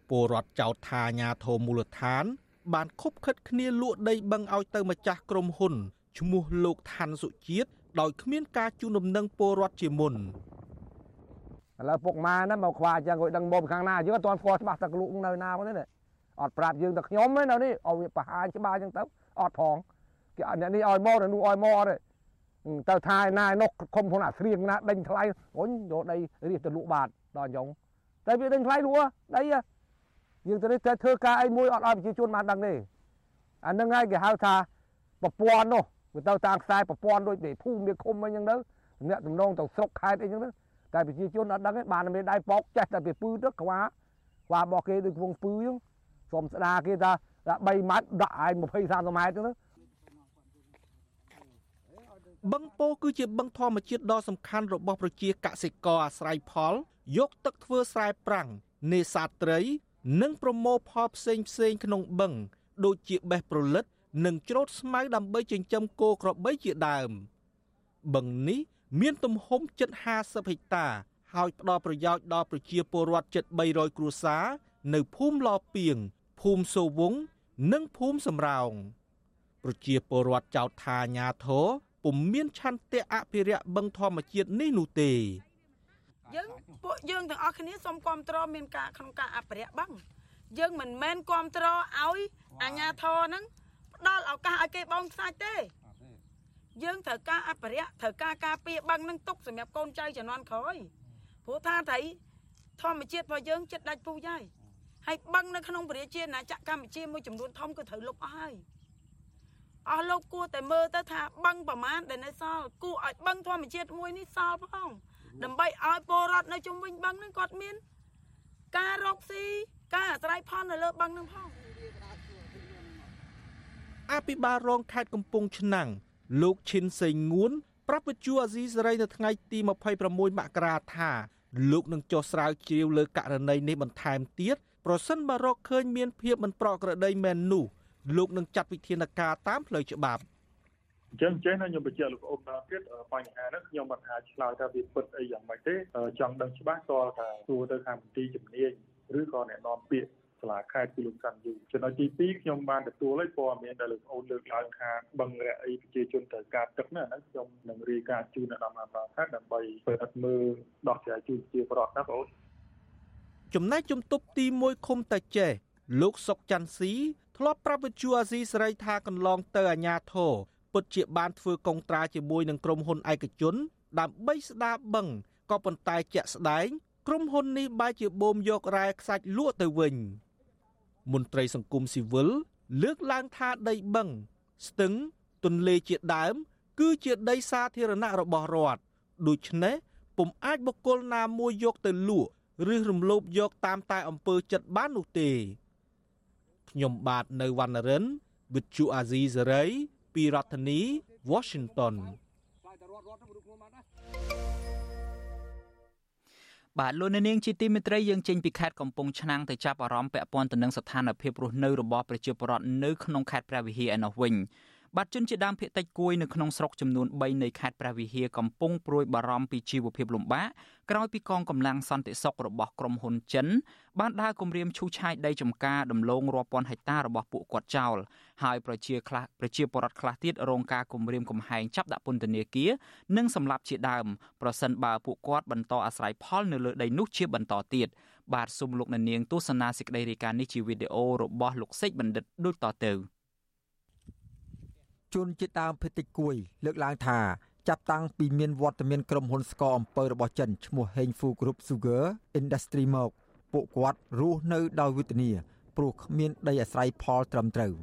Speaker 9: ពលរដ្ឋចោទថាអាញាធមូលដ្ឋាន បានខុបខិតគ្នាលក់ដីបឹងឲ្យទៅម្ចាស់ក្រុមហ៊ុនឈ្មោះលោកឋានសុជាតិដោយគ្មានការជូនដំណឹងពលរដ្ឋជាមុន
Speaker 10: ឥឡូវពុកម៉ែហ្នឹងមកខ្វាចឹងគាត់ដឹងមុំខាងណាយើងអត់ទាន់ស្គាល់ច្បាស់តែលក់នៅណាផងទេអត់ប្រាប់យើងតែខ្ញុំទេនៅនេះឲ្យវាបង្ហាញច្បាស់ចឹងទៅអត់ផងគេអ្នកនេះឲ្យមកនោះឲ្យមកទេទៅថាឯណាឯនោះខំផងអាស្រៀងណាដេញថ្លៃរុញយកដីរៀបទៅលក់បាតដល់អញ្ចឹងតែវាដេញថ្លៃលក់ដីយើងទៅនេះតែធ្វើការអីមួយអត់ឲ្យប្រជាជនបានដឹងទេអានឹងហើយគេហៅថាប្រព័ន្ធនោះវាទៅតាមខ្សែប្រព័ន្ធដូចភូមិវាឃុំអីចឹងទៅអ្នកតំណងទៅស្រុកខេត្តអីចឹងទៅ តែប្រជាជនអត់ដឹងទេបានមានដៃប៉ោកចេះតែពីពឺទៅខ្វាខ្វារបស់គេដូចវងពឺហ្នឹងសុំស្ដាគេថា3ម៉ាត់ដាក់ឲ្យ20 30ម៉ែត្រទៅ
Speaker 9: បឹងពោគឺជាបឹងធម្មជាតិដ៏សំខាន់របស់ប្រជាកសិករអាស្រ័យផល យកទឹកធ្វើស្រែប្រាំងនេសាទត្រី និងប្រមូលផលផ្សេងផ្សេងក្នុងបឹងដូចជាបេះប្រលិត និងច្រូតស្មៅដើម្បីចិញ្ចឹមគោក្របីជាដើមបឹងនេះ មានទំហំជិត50ហិកតា ហើយផ្ដល់ប្រយោជន៍ដល់ប្រជាពលរដ្ឋជិត300គ្រួសារនៅភូមិឡពីងភូមិសូវង និងភូមិសំរោងប្រជាពលរដ្ឋចោទថាអាញាធរពុំមានឆន្ទៈអភិរក្សបឹងធម្មជាតិនេះនោះទេ
Speaker 11: យើងពួកយើងទាំងអស់គ្នាសូមគ្រប់គ្រងមានការក្នុងការអភិរក្សបឹងយើងមិនមែនគ្រប់គ្រងឲ្យអាញាធរហ្នឹងផ្ដល់ឱកាសឲ្យគេបោងខ្សាច់ទេ យើងត្រូវការអភិរក្សត្រូវការការពារបឹងនឹងទុកសម្រាប់កូនចៅជំនាន់ក្រោយព្រោះថាត្រីធម្មជាតិរបស់យើងចិត្តដាច់ពូជហើយហើយបឹងនៅក្នុងប្រជាជាតិណាចក្រកម្ពុជាមួយចំនួនធំក៏ត្រូវលុបអស់ហើយអស់លោកគួរតែមើលទៅថាបឹងប្រមាណដែលនៅសល់គួរឲ្យបឹងធម្មជាតិមួយនេះសល់ផងដើម្បីឲ្យពលរដ្ឋនៅជុំវិញបឹងនឹងគាត់មាន ការរកស៊ីការអាស្រ័យផលនៅលើបឹងនឹងផង
Speaker 9: អអភិបាលរងខេត្តកំពង់ឆ្នាំង លោកឈិនសេងងួនប្រាប់វិទ្យុអាស៊ីសេរីនៅថ្ងៃទី26មករាថាលោកនឹងចុះស្រាវជ្រាវលើករណីនេះបន្ថែមទៀតប្រសិនបើរកឃើញមានភាពមិនប្រក្រតីមែននោះលោកនឹងចាត់វិធានការតាមផ្លូវច្បាប់
Speaker 12: អញ្ចឹងចេះណាខ្ញុំបញ្ជាក់លោកប្អូនដល់ទៀតបញ្ហាហ្នឹងខ្ញុំមិនអាចឆ្លើយថាវាពិតអីយ៉ាងម៉េចទេចង់ដឹងច្បាស់តើថាសួរទៅខាងមន្ទីរជំនាញឬក៏អ្នកនាំពាក្យ សាលាខេត្តគឺលោកកាន់យូចំណុចទី2ខ្ញុំបានទទួលឲ្យព័ត៌មានដែលលោកអូនលើកឡើងថាបឹងរអីប្រជាជនត្រូវការទឹកណាហ្នឹងខ្ញុំនឹងរាយការណ៍ជូនដល់អាជ្ញាខេត្តដើម្បីពិនិត្យមើលដោះស្រាយជូនជាប្រវត្តិណាបងអូន
Speaker 9: ចំណែកជំទប់ទី1ឃុំតាចេះលោកសុកច័ន្ទស៊ីធ្លាប់ប្រាប់វិទ្យុអាស៊ីសេរីថាកន្លងទៅអាញាធរពិតជាបានធ្វើកុងត្រាជាមួយនឹងក្រុមហ៊ុនឯកជន ដើម្បីស្ដារបឹងក៏ប៉ុន្តែជាក់ស្ដែងក្រុមហ៊ុននេះបែរជាបូមយករ៉ែខ្សាច់លក់ទៅវិញ មន្ត្រីសង្គមស៊ីវិលលើកឡើងថាដីបឹងស្ទឹងទន្លេជាដើម គឺជាដីសាធារណៈរបស់រដ្ឋដូច្នេះពុំអាចបុគ្គលណាមួយយកទៅលក់ឬរំលោភយកតាមតែអំពើចិត្តបាននោះទេខ្ញុំបាទនៅវណ្ណរិន with Chu Azizi Saray ពីរដ្ឋធានី Washington
Speaker 1: បាទ លោកនាងជាទីមេត្រីយើងចេញពីខេត្តកំពង់ឆ្នាំងទៅចាប់អារម្មណ៍ពាក់ព័ន្ធទៅនឹងស្ថានភាពរស់នៅរបស់ប្រជាពលរដ្ឋនៅក្នុងខេត្តព្រះវិហារឯណោះវិញ បាទជនជាដើមភៀតតិចគួយនៅក្នុងស្រុកចំនួន3នៃខេត្តព្រះវិហារកំពុងព្រួយបារម្ភពីជីវភាពលំបាកក្រោយពីកងកម្លាំងសន្តិសុខរបស់ក្រុមហ៊ុនចិនបានដើរគម្រាមឈូសឆាយដីចំការដំឡូងរាប់ពាន់ហិកតារបស់ពួកគាត់ចោលហើយប្រជាខ្លះប្រជាពលរដ្ឋខ្លះទៀតរងការគំរាមកំហែងចាប់ដាក់ពន្ធនាគារនិងសម្លាប់ជាដើមប្រសិនបើពួកគាត់បន្តអាស្រ័យផលនៅលើដីនោះជាបន្តទៀតបាទសូមលោកអ្នកនាងទស្សនាសេចក្តីរាយការណ៍នេះជាវីដេអូរបស់លោកសេចបណ្ឌិតដូចតទៅ
Speaker 3: ជនជាតិដើមភេតិចគួយ លើកឡើងថាចាប់តាំងពីមានវត្តមានក្រុមហ៊ុនស្ករអំពៅរបស់ចិនឈ្មោះ Heng Fu Group Sugar Industry មកពួកគាត់រស់នៅដោយវេទនាព្រោះគ្មានដីអាស្រ័យផលត្រឹមត្រូវ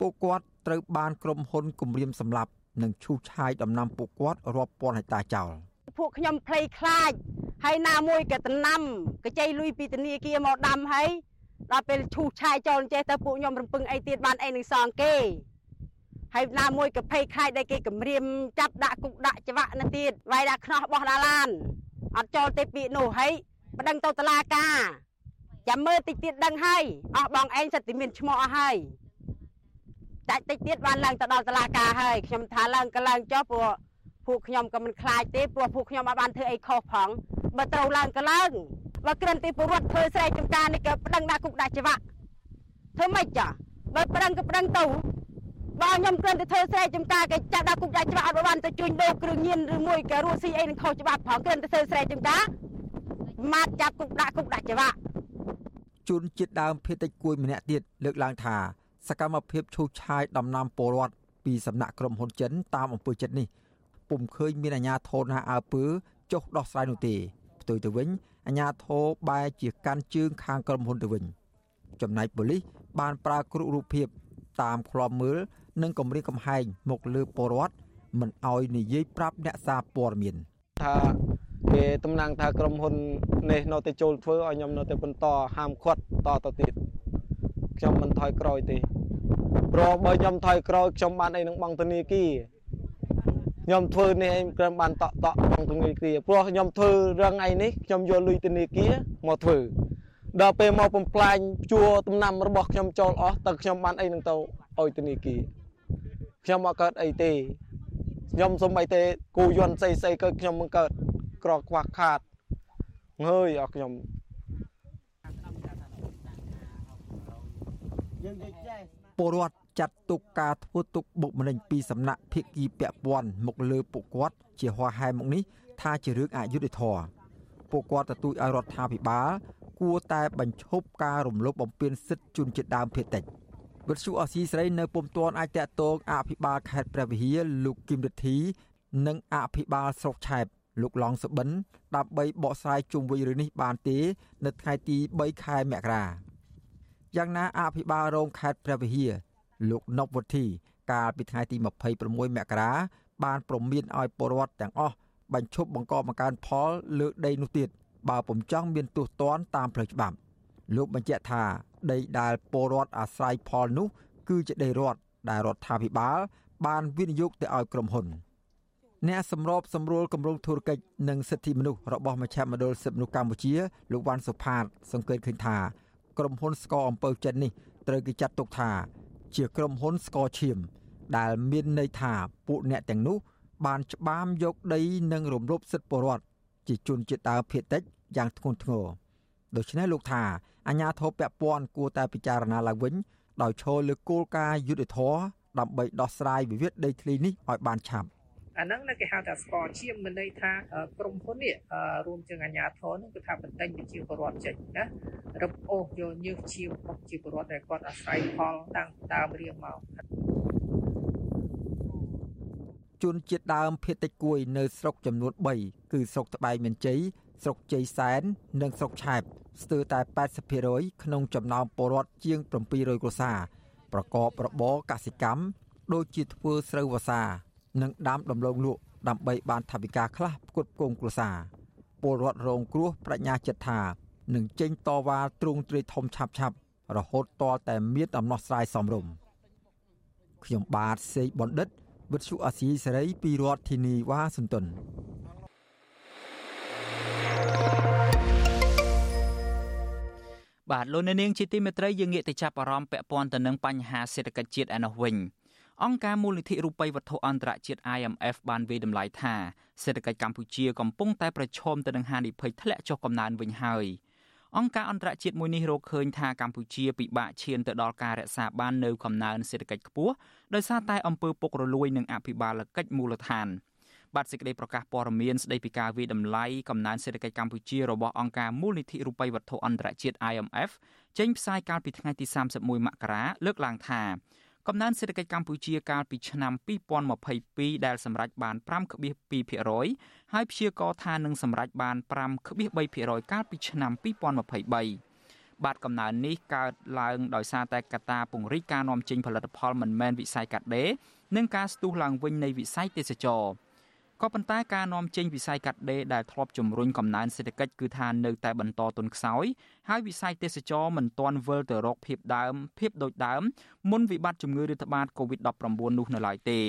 Speaker 3: ពួកគាត់ត្រូវបានក្រុមហ៊ុនគំរាមសម្លាប់និងឈូសឆាយដំណាំពួកគាត់រាប់ពាន់ហិកតាចោល
Speaker 13: ពួកខ្ញុំភ័យខ្លាចហើយណាមួយក៏ដំណាំកចៃលុយពីធនាគារមកដាំហើយដល់ពេលឈូសឆាយចោលចេះទៅពួកខ្ញុំរំពឹងអីទៀតបានអីនឹងសងគេ ហើយណាមួយក៏ភ័យខ្លាចដែលគេគម្រាមចាប់ដាក់គុកដាក់ច្បាក់នៅទៀតវាយដាក់ខ្នោះបោះដាឡានអត់ចូលទេពាក្យនោះហើយប្តឹងទៅតុលាការចាំមើលតិចទៀតដឹងហើយអស់បងឯងសិតតែមានឈ្មោះអស់ហើយដាច់តិចទៀតបានឡើងទៅដល់តុលាការហើយខ្ញុំថាឡើងក៏ឡើងចុះព្រោះពួកខ្ញុំក៏មិនខ្លាចទេព្រោះពួកខ្ញុំអាចបានធ្វើអីខុសផងបើត្រូវឡើងក៏ឡើងបើក្រិនទីពលរដ្ឋធ្វើស្រែចម្ការនេះក៏ប្តឹងដាក់គុកដាក់ច្បាក់ធ្វើម៉េចចាបើប្តឹងក៏ប្តឹងទៅ បើខ្ញុំគ្រាន់តែធ្វើស្រែចម្ការគេចាប់ដាក់គុកដាក់ច្បាប់អត់បានទៅជួញដូរគ្រឿងញៀនឬមួយក៏រស់ស៊ីអីនឹងខុសច្បាប់ផងគ្រាន់តែធ្វើស្រែចម្ការម៉ាត់ចាប់គុកដាក់គុកដាក់ច្បាប់
Speaker 3: ជនជាតិដើមភេតិចគួយម្នាក់ទៀតលើកឡើងថាសកម្មភាពឈូសឆាយដំណាំពលរដ្ឋពីសំណាក់ក្រុមហ៊ុនចិនតាមអំពើចិត្តនេះពុំឃើញមានអាជ្ញាធរណាអើពើចុះដោះស្រាយនោះទេផ្ទុយទៅវិញអាជ្ញាធរបែរជាកាន់ជើងខាងក្រុមហ៊ុនទៅវិញចំណែកប៉ូលីសបានប្រើគ្រុរូបភាពតាមឃ្លាំមើល និងគម្រាមកំហែងមកលើពលរដ្ឋមិនអោយនិយាយប្រាប់អ្នកសារព័ត៌មាន
Speaker 14: ថាគេតំណាងថាក្រុមហ៊ុននេះនៅតែចូលធ្វើឲ្យខ្ញុំនៅតែបន្តហាមឃាត់តទៅទៀតខ្ញុំមិនថយក្រោយទេព្រោះបើខ្ញុំថយក្រោយខ្ញុំបានអីនឹងបង់ធនាគារខ្ញុំធ្វើនេះឯងគ្រាន់បានតក់តក់បង់ធនាគារព្រោះខ្ញុំធ្វើរឿងឯនេះខ្ញុំយកលុយធនាគារមកធ្វើដល់ពេលមកបំផ្លាញជួដំណាំរបស់ខ្ញុំចូលអស់តើខ្ញុំបានអីនឹងទៅឲ្យធនាគារ ខ្ញុំអត់កើតអីទេខ្ញុំសុំអីទេគូយន់ស្អីស្អីកើតខ្ញុំមិនកើតក្រខ្វះខាតហើយអស់ខ្ញុំ
Speaker 3: ពលរដ្ឋចាត់ទុកការធ្វើទុកបុកម្នេញពីសំណាក់ភិក្ខីពាក់ព័ន្ធមកលើពួកគាត់ជាហោះហែមកនេះថាជារឿងអយុត្តិធម៌ពួកគាត់ទទូចឲ្យរដ្ឋាភិបាលគួរតែបញ្ឈប់ការរំលោភបំពានសិទ្ធិជនជាតិដើមភាគតិច វិទ្យុអស៊ីស្រីនៅពុំទាន់អាចតកតងអភិបាលខេត្តព្រះវិហារលោកគឹមរិទ្ធី និងអភិបាលស្រុកឆែបលោកឡងសុបិនដើម្បីបកស្រាយជុំវិញរឿងនេះបានទេ នៅថ្ងៃទី3ខែមករាយ៉ាងណាអភិបាលរងខេត្តព្រះវិហារលោកណប់វុធី កាលពីថ្ងៃទី26មករាបានព្រមានឲ្យពលរដ្ឋទាំងអស់បញ្ឈប់បង្កបង្កើនផលលើដីនោះទៀតបើពុំចង់មានទោសទណ្ឌតាមផ្លូវច្បាប់ លោកបញ្ជាក់ថាដីដែលពលរដ្ឋអាស្រ័យផលនោះ គឺជាដីរដ្ឋដែលរដ្ឋាភិបាល បានវិនិយោគទៅឲ្យក្រុមហ៊ុនអ្នកសម្របសម្រួលគម្រោងធុរកិច្ចនិងសិទ្ធិមនុស្សរបស់មជ្ឈមណ្ឌលសិទ្ធិមនុស្សកម្ពុជាលោកវ៉ាន់សុផាត សង្កេតឃើញថាក្រុមហ៊ុនស្ករអំពៅចិននេះត្រូវគេចាត់ទុកថា ជាក្រុមហ៊ុនស្ករឈាម ដែលមានន័យថាពួកអ្នកទាំងនោះ បានច្បាមយកដីនិងរំលោភសិទ្ធិពលរដ្ឋជាជនជាតិដើមភាគតិចយ៉ាងធ្ងន់ធ្ងរ ដូច្នេះលោកថាអាញាធរពពាន់គួរតែពិចារណាឡើងវិញដោយឈលលើគោលការណ៍យុត្តិធម៌ដើម្បីដោះស្រាយវិវាទដីធ្លីនេះឲ្យបានឆាប់
Speaker 5: អាហ្នឹងគេហៅថាស្កឈាមមានន័យថាក្រុមហ៊ុននេះរួមទាំងអាជ្ញាធរនឹងគឺថាបន្តែងប្រជាពលរដ្ឋចេញណារឹបអូសយកញើសឈាមរបស់ប្រជាពលរដ្ឋដែលគាត់អាស្រ័យផលតាំងដើមរៀងមក
Speaker 3: ជនជាតិដើមភៀតតិចគួយនៅស្រុកចំនួន3គឺស្រុកត្បែងមានជ័យស្រុកជ័យសែននិងស្រុកឆែប ស្ទើរតែ80%ក្នុងចំណោមពលរដ្ឋជាង700គ្រួសារប្រកបរបរកសិកម្មដូចជាធ្វើស្រូវវស្សា និងដាំដំឡូងលក់ដើម្បីបានថវិកាខ្លះផ្គត់ផ្គង់គ្រួសារពលរដ្ឋរងគ្រោះបញ្ញាចិត្តថានឹងចេញតវ៉ាទ្រង់ទ្រាយធំឆាប់ឆាប់រហូតតតែមានដំណោះស្រាយសមរម្យខ្ញុំបាទសេកបណ្ឌិតវិទ្យុអាស៊ីសេរីពីរដ្ឋធានីវ៉ាស៊ីនតោន
Speaker 1: បាទលោកអ្នកនាងជាទីមេត្រីយើងងាកទៅចាប់អារម្មណ៍ពាក់ព័ន្ធទៅនឹងបញ្ហាសេដ្ឋកិច្ចជាតិឯនោះវិញអង្គការមូលនិធិរូបិយវត្ថុអន្តរជាតិ IMF បានវាយតម្លៃថាសេដ្ឋកិច្ចកម្ពុជាកំពុងតែប្រឈមទៅនឹងហានិភ័យធ្លាក់ចុះកំណើនវិញហើយអង្គការអន្តរជាតិមួយនេះរកឃើញថាកម្ពុជាពិបាកឈានទៅដល់ការរក្សាបាននូវកំណើនសេដ្ឋកិច្ចខ្ពស់ដោយសារតែអំពើពុករលួយនិងអភិបាលកិច្ចមូលដ្ឋាន បាទសេចក្តីប្រកាសព័ត៌មានស្តីពីការវិតម្លៃកំណើនសេដ្ឋកិច្ចកម្ពុជារបស់អង្គការមូលនិធិរូបិយវត្ថុអន្តរជាតិ IMF ចេញផ្សាយកាលពីថ្ងៃទី31មករាលើកឡើងថាកំណើនសេដ្ឋកិច្ចកម្ពុជាកាលពីឆ្នាំ2022ដែលសម្រេចបាន5.2%ហើយព្យាករថានឹងសម្រេចបាន5.3%កាលពីឆ្នាំ2023បាទកំណើននេះកើតឡើងដោយសារតែកត្តាពង្រីកការនាំចេញផលិតផលមិនមែនវិស័យកាត់ដេរនិងការស្ទុះឡើងវិញនៃវិស័យទេសចរណ៍ ក៏ប៉ុន្តែការនាំចេញវិស័យកាត់ដេរដែលធ្លាប់ជំរុញកំណើនសេដ្ឋកិច្ចគឺថានៅតែបន្តទន់ខ្សោយហើយវិស័យទេសចរមិនទាន់វិលទៅរកភាពដើមភាពដូចដើមមុនវិបត្តិជំងឺរាតត្បាត COVID-19 នោះនៅឡើយទេ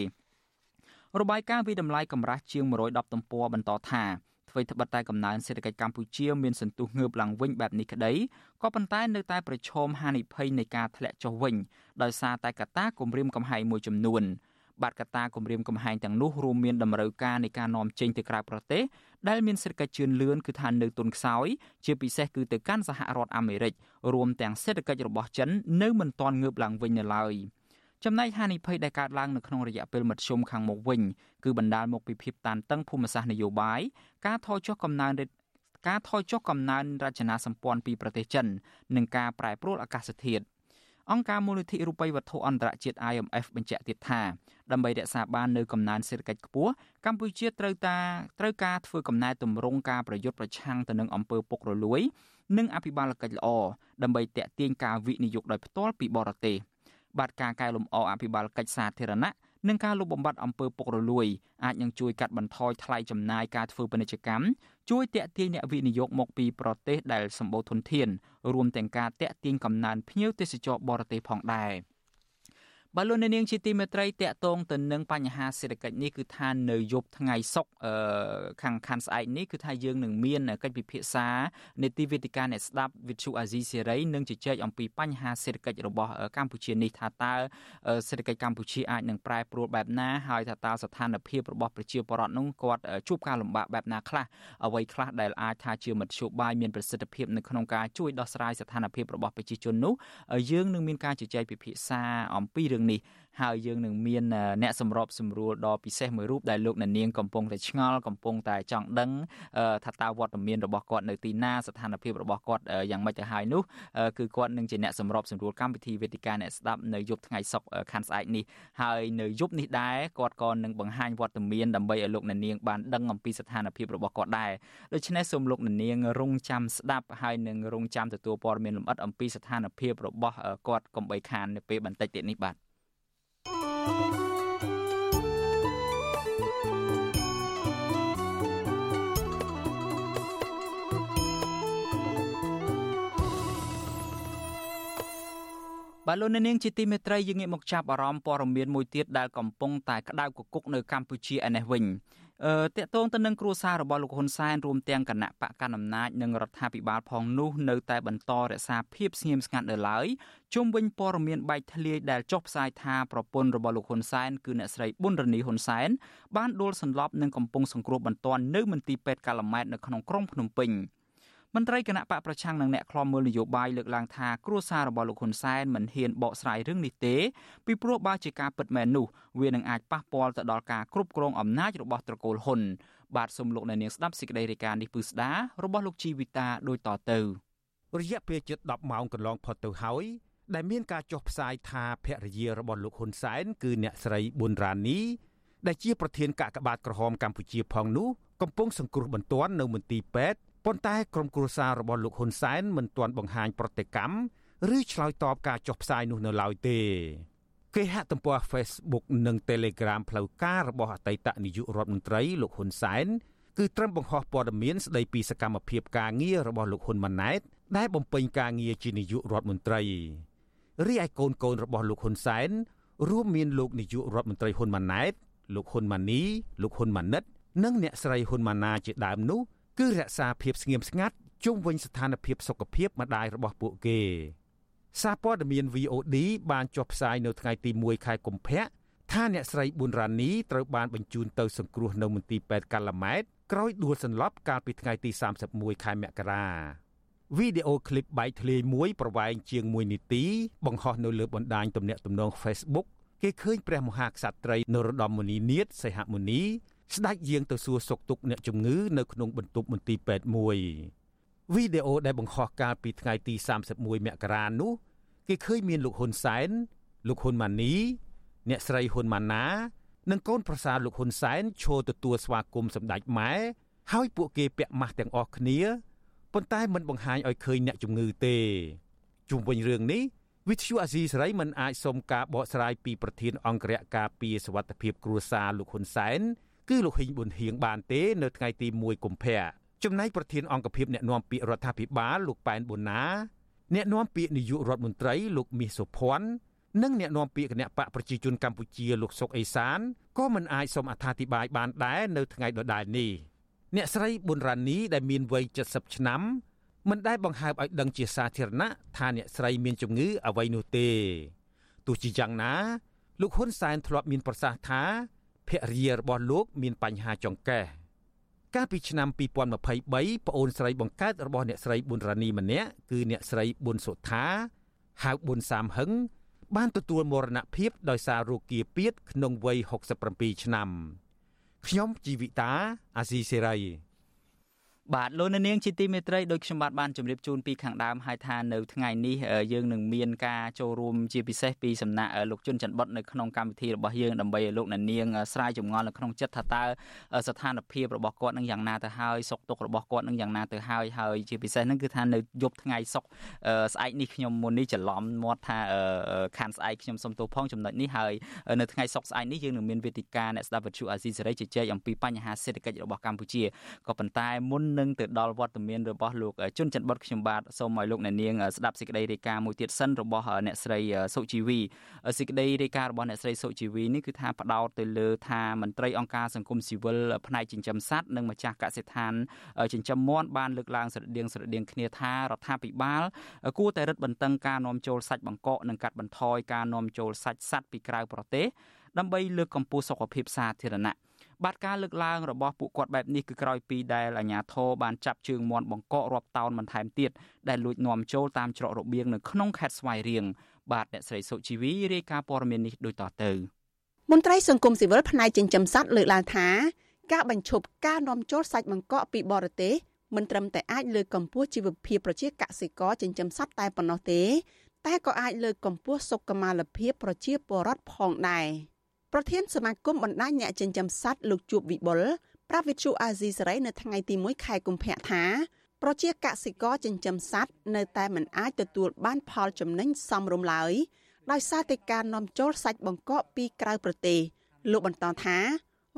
Speaker 1: របាយការណ៍វិតម្លៃកម្រាស់ជាង110ទំព័របន្តថាអ្វីត្បិតតែកំណើនសេដ្ឋកិច្ចកម្ពុជាមានសន្ទុះងើបឡើងវិញបែបនេះក្តីក៏ប៉ុន្តែនៅតែប្រឈមហានិភ័យនៃការធ្លាក់ចុះវិញដោយសារតែកត្តាគំរាមកំហែងមួយចំនួន។ បាទកត្តាគម្រាមកំហែងទាំងនោះរួមមានតម្រូវការនៃការនាំចេញទៅក្រៅប្រទេសដែលមានសេដ្ឋកិច្ចជឿនលឿនគឺថានៅទុនខ្សោយជាពិសេសគឺទៅកាន់សហរដ្ឋអាមេរិករួមទាំងសេដ្ឋកិច្ចរបស់ចិននៅមិនទាន់ងើបឡើងវិញនៅឡើយចំណែកហានិភ័យដែលកើតឡើងនៅក្នុងរយៈពេលមធ្យមខាងមុខវិញគឺបណ្ដាលមកពីភាពតានតឹងភូមិសាស្ត្រនយោបាយការថយចុះកំណើនការថយចុះកំណើនរចនាសម្ព័ន្ធពីប្រទេសចិននិងការប្រែប្រួលអាកាសធាតុ អង្គការមូលនិធិរូបិយវត្ថុអន្តរជាតិ IMF បញ្ជាក់ទៀតថាដើម្បីរក្សាបាននូវកំណើនសេដ្ឋកិច្ចខ្ពស់កម្ពុជាត្រូវតាត្រូវការធ្វើកំណែទម្រង់ការប្រយុទ្ធប្រឆាំងទៅនឹងអំពើពុករលួយ និងអភិបាលកិច្ចល្អដើម្បីតេទៀងការវិនិយោគដោយផ្ទាល់ពីបរទេសបាទការកែលម្អអភិបាលកិច្ចសាធារណៈ និងការលុបបំបាត់អំពើពុករលួយអាចនឹងជួយកាត់បន្ថយថ្លៃចំណាយការធ្វើពាណិជ្ជកម្មជួយតាក់ទាញអ្នកវិនិយោគមកពីប្រទេសដែលសម្បូរធនធានរួមទាំងការតាក់ទាញកំណើនភ្ញៀវទេសចរបរទេសផងដែរ។ បើលោកអ្នកនាងជាទីមេត្រីតកតងទៅនឹងបញ្ហាសេដ្ឋកិច្ចនេះគឺថានៅយប់ថ្ងៃសុកខាងខាន់ស្អែកនេះគឺថាយើងនឹងមានកិច្ចពិភាក្សានេតិវេទិកាអ្នកស្ដាប់វិទ្យុអាស៊ីសេរីនឹងជជែកអំពីបញ្ហាសេដ្ឋកិច្ចរបស់កម្ពុជានេះថាតើសេដ្ឋកិច្ចកម្ពុជាអាចនឹងប្រែប្រួលបែបណាហើយថាតើស្ថានភាពរបស់ប្រជាពលរដ្ឋនោះគាត់ជួបការលំបាកបែបណាខ្លះអ្វីខ្លះដែលអាចថាជាមធ្យោបាយមានប្រសិទ្ធភាពនៅក្នុងការជួយដោះស្រាយស្ថានភាពរបស់ប្រជាជននោះយើងនឹងមានការជជែកពិភាក្សាអំពីរឿងនេះហើយយើងនឹងមានអ្នកសម្របសម្រួលដ៏ពិសេសមួយរូបដែលលោកអ្នកនាងកំពុងតែឆ្ងល់កំពុងតែចង់ដឹងថាតើវត្តមានរបស់គាត់នៅទីណាស្ថានភាពរបស់គាត់យ៉ាងម៉េចទៅហើយនោះគឺគាត់នឹងជាអ្នកសម្របសម្រួលកម្មវិធីវេទិកាអ្នកស្ដាប់នៅយប់ថ្ងៃសុក្រខាន់ស្អែកនេះហើយនៅយប់នេះដែរគាត់ក៏នឹងបង្ហាញវត្តមានដើម្បីឲ្យលោកអ្នកនាងបានដឹងអំពីស្ថានភាពរបស់គាត់ដែរដូច្នេះសូមលោកអ្នកនាងរងចាំស្ដាប់ហើយនឹងរងចាំទទួលព័ត៌មានលម្អិតអំពីស្ថានភាពរបស់គាត់កុំបីខាននៅពេលបន្តិចទៀតនេះបាទ បាទលោកនាងជាទីមេត្រីយើងងាកមកចាប់អារម្មណ៍ព័ត៌មានមួយទៀតដែលកំពុងតែក្តៅគគុកនៅកម្ពុជាឯនេះវិញអឺតកតងទៅនឹងគ្រួសាររបស់លោកហ៊ុនសែនរួមទាំងគណៈបកកណ្ដាលអំណាចនិងរដ្ឋាភិបាលផងនោះនៅតែបន្តរក្សាភាពស្ងៀមស្ងាត់នៅឡើយជុំវិញព័ត៌មានបែកធ្លាយដែលចុះផ្សាយថាប្រពន្ធរបស់លោកហ៊ុនសែនគឺអ្នកស្រីប៊ុនរនីហ៊ុនសែនបានដួលសន្លប់និងកំពុងសង្គ្រោះបន្ទាន់នៅមន្ទីរពេទ្យកាល់ម៉ែតនៅក្នុងក្រុងភ្នំពេញ។ មន្ត្រីគណៈបកប្រឆាំងនិងអ្នកខ្លាំមើលនយោបាយលើកឡើងថាគ្រួសាររបស់លោកហ៊ុនសែនមិនហ៊ានបកស្រាយរឿងនេះទេពីព្រោះបើជាការពិតមែននោះវានឹងអាចប៉ះពាល់ទៅដល់ការគ្រប់គ្រងអំណាចរបស់ត្រកូលហ៊ុនបាទសូមលោកអ្នកនាងស្ដាប់សេចក្តីរាយការណ៍នេះពឺស្ដារបស់លោកជីវិតាដូចតទៅ
Speaker 15: រយៈពេលជិត10ម៉ោងកន្លងផុតទៅហើយដែលមានការចុះផ្សាយថាភរិយារបស់លោកហ៊ុនសែនគឺអ្នកស្រីប៊ុនរ៉ានីដែលជាប្រធានកាកបាទក្រហមកម្ពុជាផងនោះកំពុងសង្គ្រោះបន្ទាន់នៅមន្ទីរពេទ្យ ប៉ុន្តែក្រុមគ្រួសាររបស់លោកហ៊ុនសែនមិនទាន់បង្ហាញប្រតិកម្មឬឆ្លើយតបការចុះផ្សាយនោះនៅឡើយទេគេហទំព័រ Facebook និង Telegram ផ្លូវការរបស់អតីតនាយករដ្ឋមន្ត្រីលោកហ៊ុនសែនគឺត្រឹមបង្ហោះព័ត៌មានស្ដីពីសកម្មភាពការងាររបស់លោកហ៊ុនម៉ាណែតដែលបំពេញការងារជានាយករដ្ឋមន្ត្រីរីឯកូនកូនរបស់លោកហ៊ុនសែនរួមមានលោកនាយករដ្ឋមន្ត្រីហ៊ុនម៉ាណែតលោកហ៊ុនម៉ាណីលោកហ៊ុនម៉ាណិត និងអ្នកស្រីហ៊ុនម៉ាណាជាដើមនោះ គឺរក្សាភាពស្ងៀមស្ងាត់ជុំវិញស្ថានភាពសុខភាពម្ដាយរបស់ពួកគេសារព័ត៌មាន VOD បានចុះផ្សាយនៅថ្ងៃទី1ខែកុម្ភៈថាអ្នកស្រីប៊ុនរ៉ានីត្រូវបានបញ្ជូនទៅសង្គ្រោះនៅមន្ទីរពេទ្យកាឡាម៉ែតក្រោយដួលសន្លប់កាលពីថ្ងៃទី31ខែមករាវីដេអូឃ្លីបបែកធ្លាយមួយប្រវែងជាង1នាទី បង្ហោះនៅលើបណ្ដាញទំនាក់ទំនង Facebook គេឃើញព្រះមហាក្សត្រីនរោត្តមមុនីនាថសីហមុនី ស្ដេចយាងទៅសួរសុខទុក្ខអ្នកជំងឺនៅក្នុងបន្ទប់មន្ទីរពេទ្យមួយវីដេអូដែលបង្ហោះកាលពីថ្ងៃទី31មករានោះគេឃើញមានលោកហ៊ុនសែនលោកហ៊ុនម៉ាណីអ្នកស្រីហ៊ុនម៉ាណា និងកូនប្រសារលោកហ៊ុនសែនឈរទទួលស្វាគមន៍សម្ដេចម៉ែហើយពួកគេពាក់ម៉ាស់ទាំងអស់គ្នាប៉ុន្តែមិនបង្ហាញឲ្យឃើញអ្នកជំងឺទេជុំវិញរឿងនេះវិទ្យុអាស៊ីសេរីមិនអាចសុំការបកស្រាយពីប្រធានអង្គរៈការពារសវត្ថិភាពគ្រួសារលោកហ៊ុនសែន គឺលោកហ៊ីងប៊ុនហៀងបានទេនៅថ្ងៃទី1កុម្ភៈចំណែកប្រធានអង្គភិបអ្នកណែនាំពាក្យរដ្ឋាភិបាលលោកប៉ែនប៊ុនណាអ្នកនាំពាក្យនាយករដ្ឋមន្ត្រីលោកមាសសុភ័ណ្ឌនិងអ្នកនាំពាក្យគណៈបកប្រជាជនកម្ពុជាលោកសុកអេសានក៏មិនអាចសូមអត្ថាធិប្បាយបានដែរនៅថ្ងៃដដែលនេះអ្នកស្រីប៊ុនរ៉ានីដែលមានវ័យ70ឆ្នាំមិនដែលបង្ហើបឲ្យដឹងជាសាធារណៈថាអ្នកស្រីមានជំងឺអ្វីនោះទេទោះជាយ៉ាងណាលោកហ៊ុនសែនធ្លាប់មានប្រសាសន៍ថា ភរិយារបស់លោកមានបញ្ហាចង្កេះកាលពីឆ្នាំ2023ប្អូនស្រីបង្កើតរបស់អ្នកស្រីប៊ុនរ៉ានីម្នាក់គឺអ្នកស្រីប៊ុនសុថាហៅប៊ុនសាមហឹងបានទទួលមរណភាពដោយសាររោគាពៀតក្នុងវ័យ67ឆ្នាំខ្ញុំជីវិតាអាស៊ីសេរី
Speaker 1: បាទលោកនាងជាទីមេត្រីដោយខ្ញុំបាទបានជម្រាបជូនពីខាងដើមហើយថានៅថ្ងៃនេះយើងនឹងមានការចូលរួមជាពិសេសពីសំណាក់លោកជុនច័ន្ទបុតនៅក្នុងកម្មវិធីរបស់យើងដើម្បីឲ្យលោកនាងស្រាយចម្ងល់នៅក្នុងចិត្តថាតើស្ថានភាពរបស់គាត់នឹងយ៉ាងណាទៅហើយសុខទុក្ខរបស់គាត់នឹងយ៉ាងណាទៅហើយហើយជាពិសេសហ្នឹងគឺថានៅយប់ថ្ងៃសុកស្អែកនេះខ្ញុំមុននេះច្រឡំមាត់ថាខានស្អែកខ្ញុំសុំទោសផងចំណុចនេះហើយនៅថ្ងៃសុកស្អែកនេះយើងនឹងមានវេទិកាអ្នកស្ដាប់វិទ្យុអាស៊ីសេរីជជែកអំពីបញ្ហាសេដ្ឋកិច្ចរបស់កម្ពុជាក៏ប៉ុន្តែមុននឹងទៅដល់វត្តមានរបស់លោកជុនច័ន្ទបុតខ្ញុំបាទសូមឲ្យលោកអ្នកនាងស្ដាប់សេចក្តីរាយការណ៍មួយទៀតសិនរបស់អ្នកស្រីសុជីវីសេចក្តីរាយការណ៍របស់អ្នកស្រីសុជីវីនេះគឺថាផ្ដោតទៅលើថាមន្ត្រីអង្គការសង្គមស៊ីវិលផ្នែកចិញ្ចឹមសត្វនិងម្ចាស់កសិដ្ឋានចិញ្ចឹមមាន់បានលើកឡើងស្រដៀងស្រដៀងគ្នាថារដ្ឋាភិបាលគួរតែរឹតបន្តឹងការនាំចូលសាច់បង្កកនិងកាត់បន្ថយការនាំចូលសាច់សត្វពីក្រៅប្រទេសដើម្បីលើកកម្ពស់សុខភាពសាធារណៈ បាទការលើកឡើងរបស់ពួកគាត់បែបនេះគឺក្រោយពីដែលអាជ្ញាធរបានចាប់ជើងមាន់បង្កករាប់តោនបន្ថែមទៀតដែលលួចនាំចូលតាមច្រករបៀងនៅក្នុងខេត្តស្វាយរៀងបាទអ្នកស្រីសុជីវីរាយការណ៍ព័ត៌មាននេះដូចតទៅ
Speaker 16: មន្ត្រីសង្គមស៊ីវិលផ្នែកចិញ្ចឹមសត្វលើកឡើងថាការបញ្ឈប់ការនាំចូលសាច់បង្កកពីបរទេសមិនត្រឹមតែអាចលើកកម្ពស់ជីវភាពប្រជាកសិករចិញ្ចឹមសត្វតែប៉ុណ្ណោះទេ តែក៏អាចលើកកម្ពស់សុខុមាលភាពប្រជាពលរដ្ឋផងដែរ។ ប្រធានសមាគមបណ្ដាញអ្នកចិញ្ចឹមសត្វលោកជួបវិបុលប្រាវិទ្យូអាស៊ីសេរីនៅថ្ងៃទី1ខែកុម្ភៈថាប្រជាកសិករចិញ្ចឹមសត្វនៅតែមិនអាចទទួលបានផលចំណេញសមរម្យឡើយដោយសារតែការនាំចូលសាច់បង្កកពីក្រៅប្រទេសលោកបន្តថា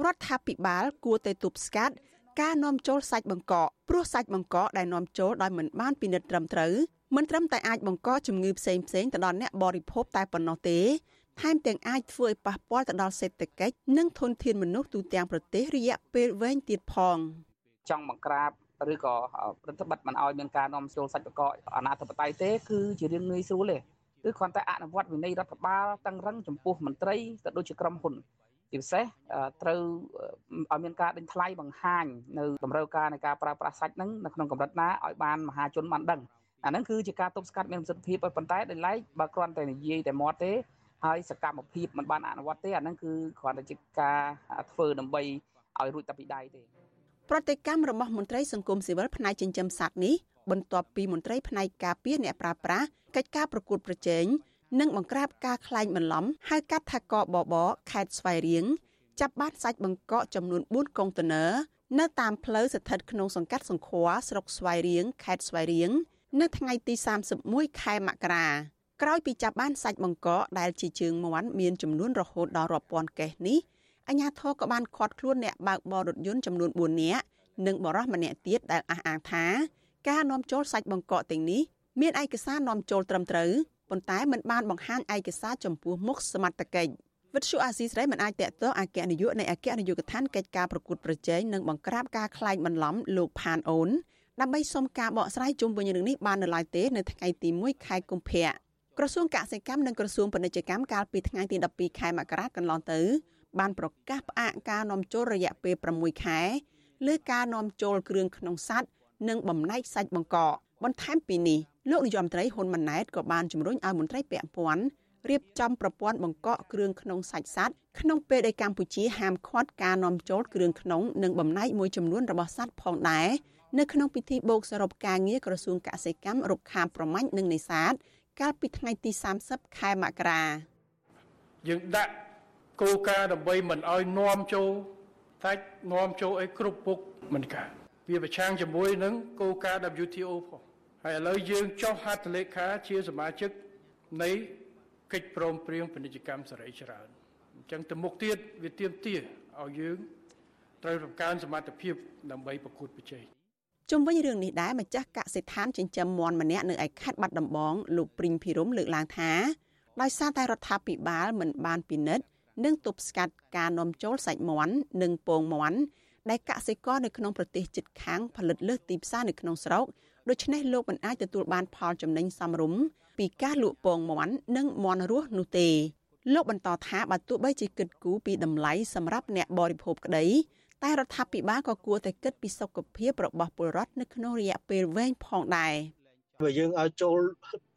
Speaker 16: រដ្ឋាភិបាលគួរតែទប់ស្កាត់ការនាំចូលសាច់បង្កកព្រោះសាច់បង្កកដែលនាំចូលដោយមិនបានពិនិត្យត្រឹមត្រូវមិនត្រឹមតែអាចបង្កជំងឺផ្សេងផ្សេងទៅដល់អ្នកបរិភោគតែប៉ុណ្ណោះទេ ថែមទាំងអាចធ្វើឲ្យប៉ះពាល់ទៅដល់សេដ្ឋកិច្ចនិងធនធានមនុស្សទូទាំងប្រទេសរយៈពេលវែងទៀតផង
Speaker 17: ចង់បង្ក្រាបឬក៏ប្រតិបត្តិមិនឲ្យមានការនាំចូលសាច់បកកអនាធិបតេយ្យទេគឺជារឿងងាយស្រួលទេគឺគ្រាន់តែអនុវត្តវិន័យរដ្ឋបាលតឹងរឹងចំពោះមន្ត្រីក៏ដូចជាក្រុមហ៊ុនជាពិសេសត្រូវឲ្យមានការដេញថ្លៃបង្ហាញនៅតម្រូវការនៃការប្រើប្រាស់សាច់ហ្នឹងនៅក្នុងកម្រិតណាឲ្យបានមហាជនបានដឹងអាហ្នឹងគឺជាការទប់ស្កាត់មានប្រសិទ្ធភាពប៉ុន្តែដោយឡែកបើគ្រាន់តែនិយាយតែមាត់ទេ ហើយសកម្មភាពមិនបានអនុវត្តទេអាហ្នឹងគឺគ្រាន់តែជាការធ្វើដើម្បីឲ្យរួចតែពីដៃទេ
Speaker 16: ប្រតិកម្មរបស់មន្ត្រីសង្គមស៊ីវិលផ្នែកចិញ្ចឹមសត្វនេះបន្ទាប់ពីមន្ត្រីផ្នែកការពារអ្នកប្រាស្រ័យកិច្ចការប្រកួតប្រជែងនិងបង្ក្រាបការក្លែងបន្លំហៅកាត់ថាកបបខេត្តស្វាយរៀងចាប់បានសាច់បង្កកចំនួន4កុងតឺន័រនៅតាមផ្លូវស្ថិតក្នុងសង្កាត់សង្ខួរស្រុកស្វាយរៀងខេត្តស្វាយរៀងនៅថ្ងៃទី31ខែមករា ក្រោយពីចាប់បានសាច់បង្កកដែលជាជើងមាន់មានចំនួនរហូតដល់រាប់ពាន់កេសនេះអាជ្ញាធរក៏បានឃាត់ខ្លួនអ្នកបើកបររថយន្តចំនួន4នាក់និងបរិសម្នាក់ទៀតដែលអះអាងថាការនាំចូលសាច់បង្កកទាំងនេះមានឯកសារនាំចូលត្រឹមត្រូវប៉ុន្តែមិនបានបង្ហាញឯកសារចំពោះមុខសមត្ថកិច្ចវិទ្យុអាស៊ីសេរីមិនអាចតកតអគ្គនាយកនៃអគ្គនាយកដ្ឋានកិច្ចការប្រកួតប្រជែងនិងបង្ក្រាបការក្លែងបន្លំលោកផានអូនដើម្បីសុំការបកស្រាយជុំវិញរឿងនេះបាននៅឡើយទេនៅថ្ងៃទី1ខែកុម្ភៈ ក្រសួងកសិកម្មនិងក្រសួងពាណិជ្ជកម្មកាលពីថ្ងៃទី12ខែមករាកន្លងទៅ បានប្រកាសផ្អាកការនាំចូលរយៈពេល6ខែលើការនាំចូលគ្រឿងក្នុងសត្វនិងបំណែកសាច់បង្កកបន្ថែមពីនេះលោកនាយរដ្ឋមន្ត្រីហ៊ុនម៉ាណែតក៏បានជំរុញឲ្យមន្ត្រីពាក់ព័ន្ធរៀបចំប្រព័ន្ធបង្កកគ្រឿងក្នុងសាច់សត្វក្នុងពេលដែលកម្ពុជាហាមឃាត់ការនាំចូលគ្រឿងក្នុងនិងបំណែកមួយចំនួនរបស់សត្វផងដែរនៅក្នុងពិធីបូកសរុបការងារក្រសួងកសិកម្មរុក្ខាប្រមាញ់និងនេសាទ កាលពីថ្ងៃទី30ខែមករា
Speaker 12: យើងដាក់គោលការណ៍ដើម្បីមិនឲ្យនាំចូលសាច់នាំចូលអីគ្រប់ពុកមិនកើតវាប្រឆាំងជាមួយនឹងគោលការណ៍ WTO ផងហើយឥឡូវយើងចុះហត្ថលេខាជាសមាជិកនៃកិច្ចព្រមព្រៀងពាណិជ្ជកម្មសេរីច្រើនអញ្ចឹងទៅមុខទៀតវាទៀមទាឲ្យយើងត្រូវបង្កើនសមត្ថភាពដើម្បីប្រកួតប្រជែង
Speaker 16: ជុំវិញរឿងនេះដែរម្ចាស់កសិដ្ឋានចិញ្ចឹមមាន់ម្នាក់នៅឯខេត្តបាត់ដំបងលោកព្រីងភិរមលើកឡើងថាដោយសារតែរដ្ឋាភិបាលមិនបានពិនិត្យនិងទប់ស្កាត់ការនាំចូលសាច់មាន់និងពងមាន់ដែលកសិករនៅក្នុងប្រទេសជិតខាងផលិតលើសទីផ្សារនៅក្នុងស្រុកដូច្នេះលោកមិនអាចទទួលបានផលចំណេញសមរម្យពីការលក់ពងមាន់និងមាន់រស់នោះទេលោកបន្តថាបើទោះបីជាគិតគូរពីតម្លៃសម្រាប់អ្នកបរិភោគក្តី តែរដ្ឋាភិបាលក៏គួរតែគិតពីសុខភាពរបស់ពលរដ្ឋនៅក្នុងរយៈពេលវែងផងដែរ
Speaker 18: បើយើងឲ្យចូល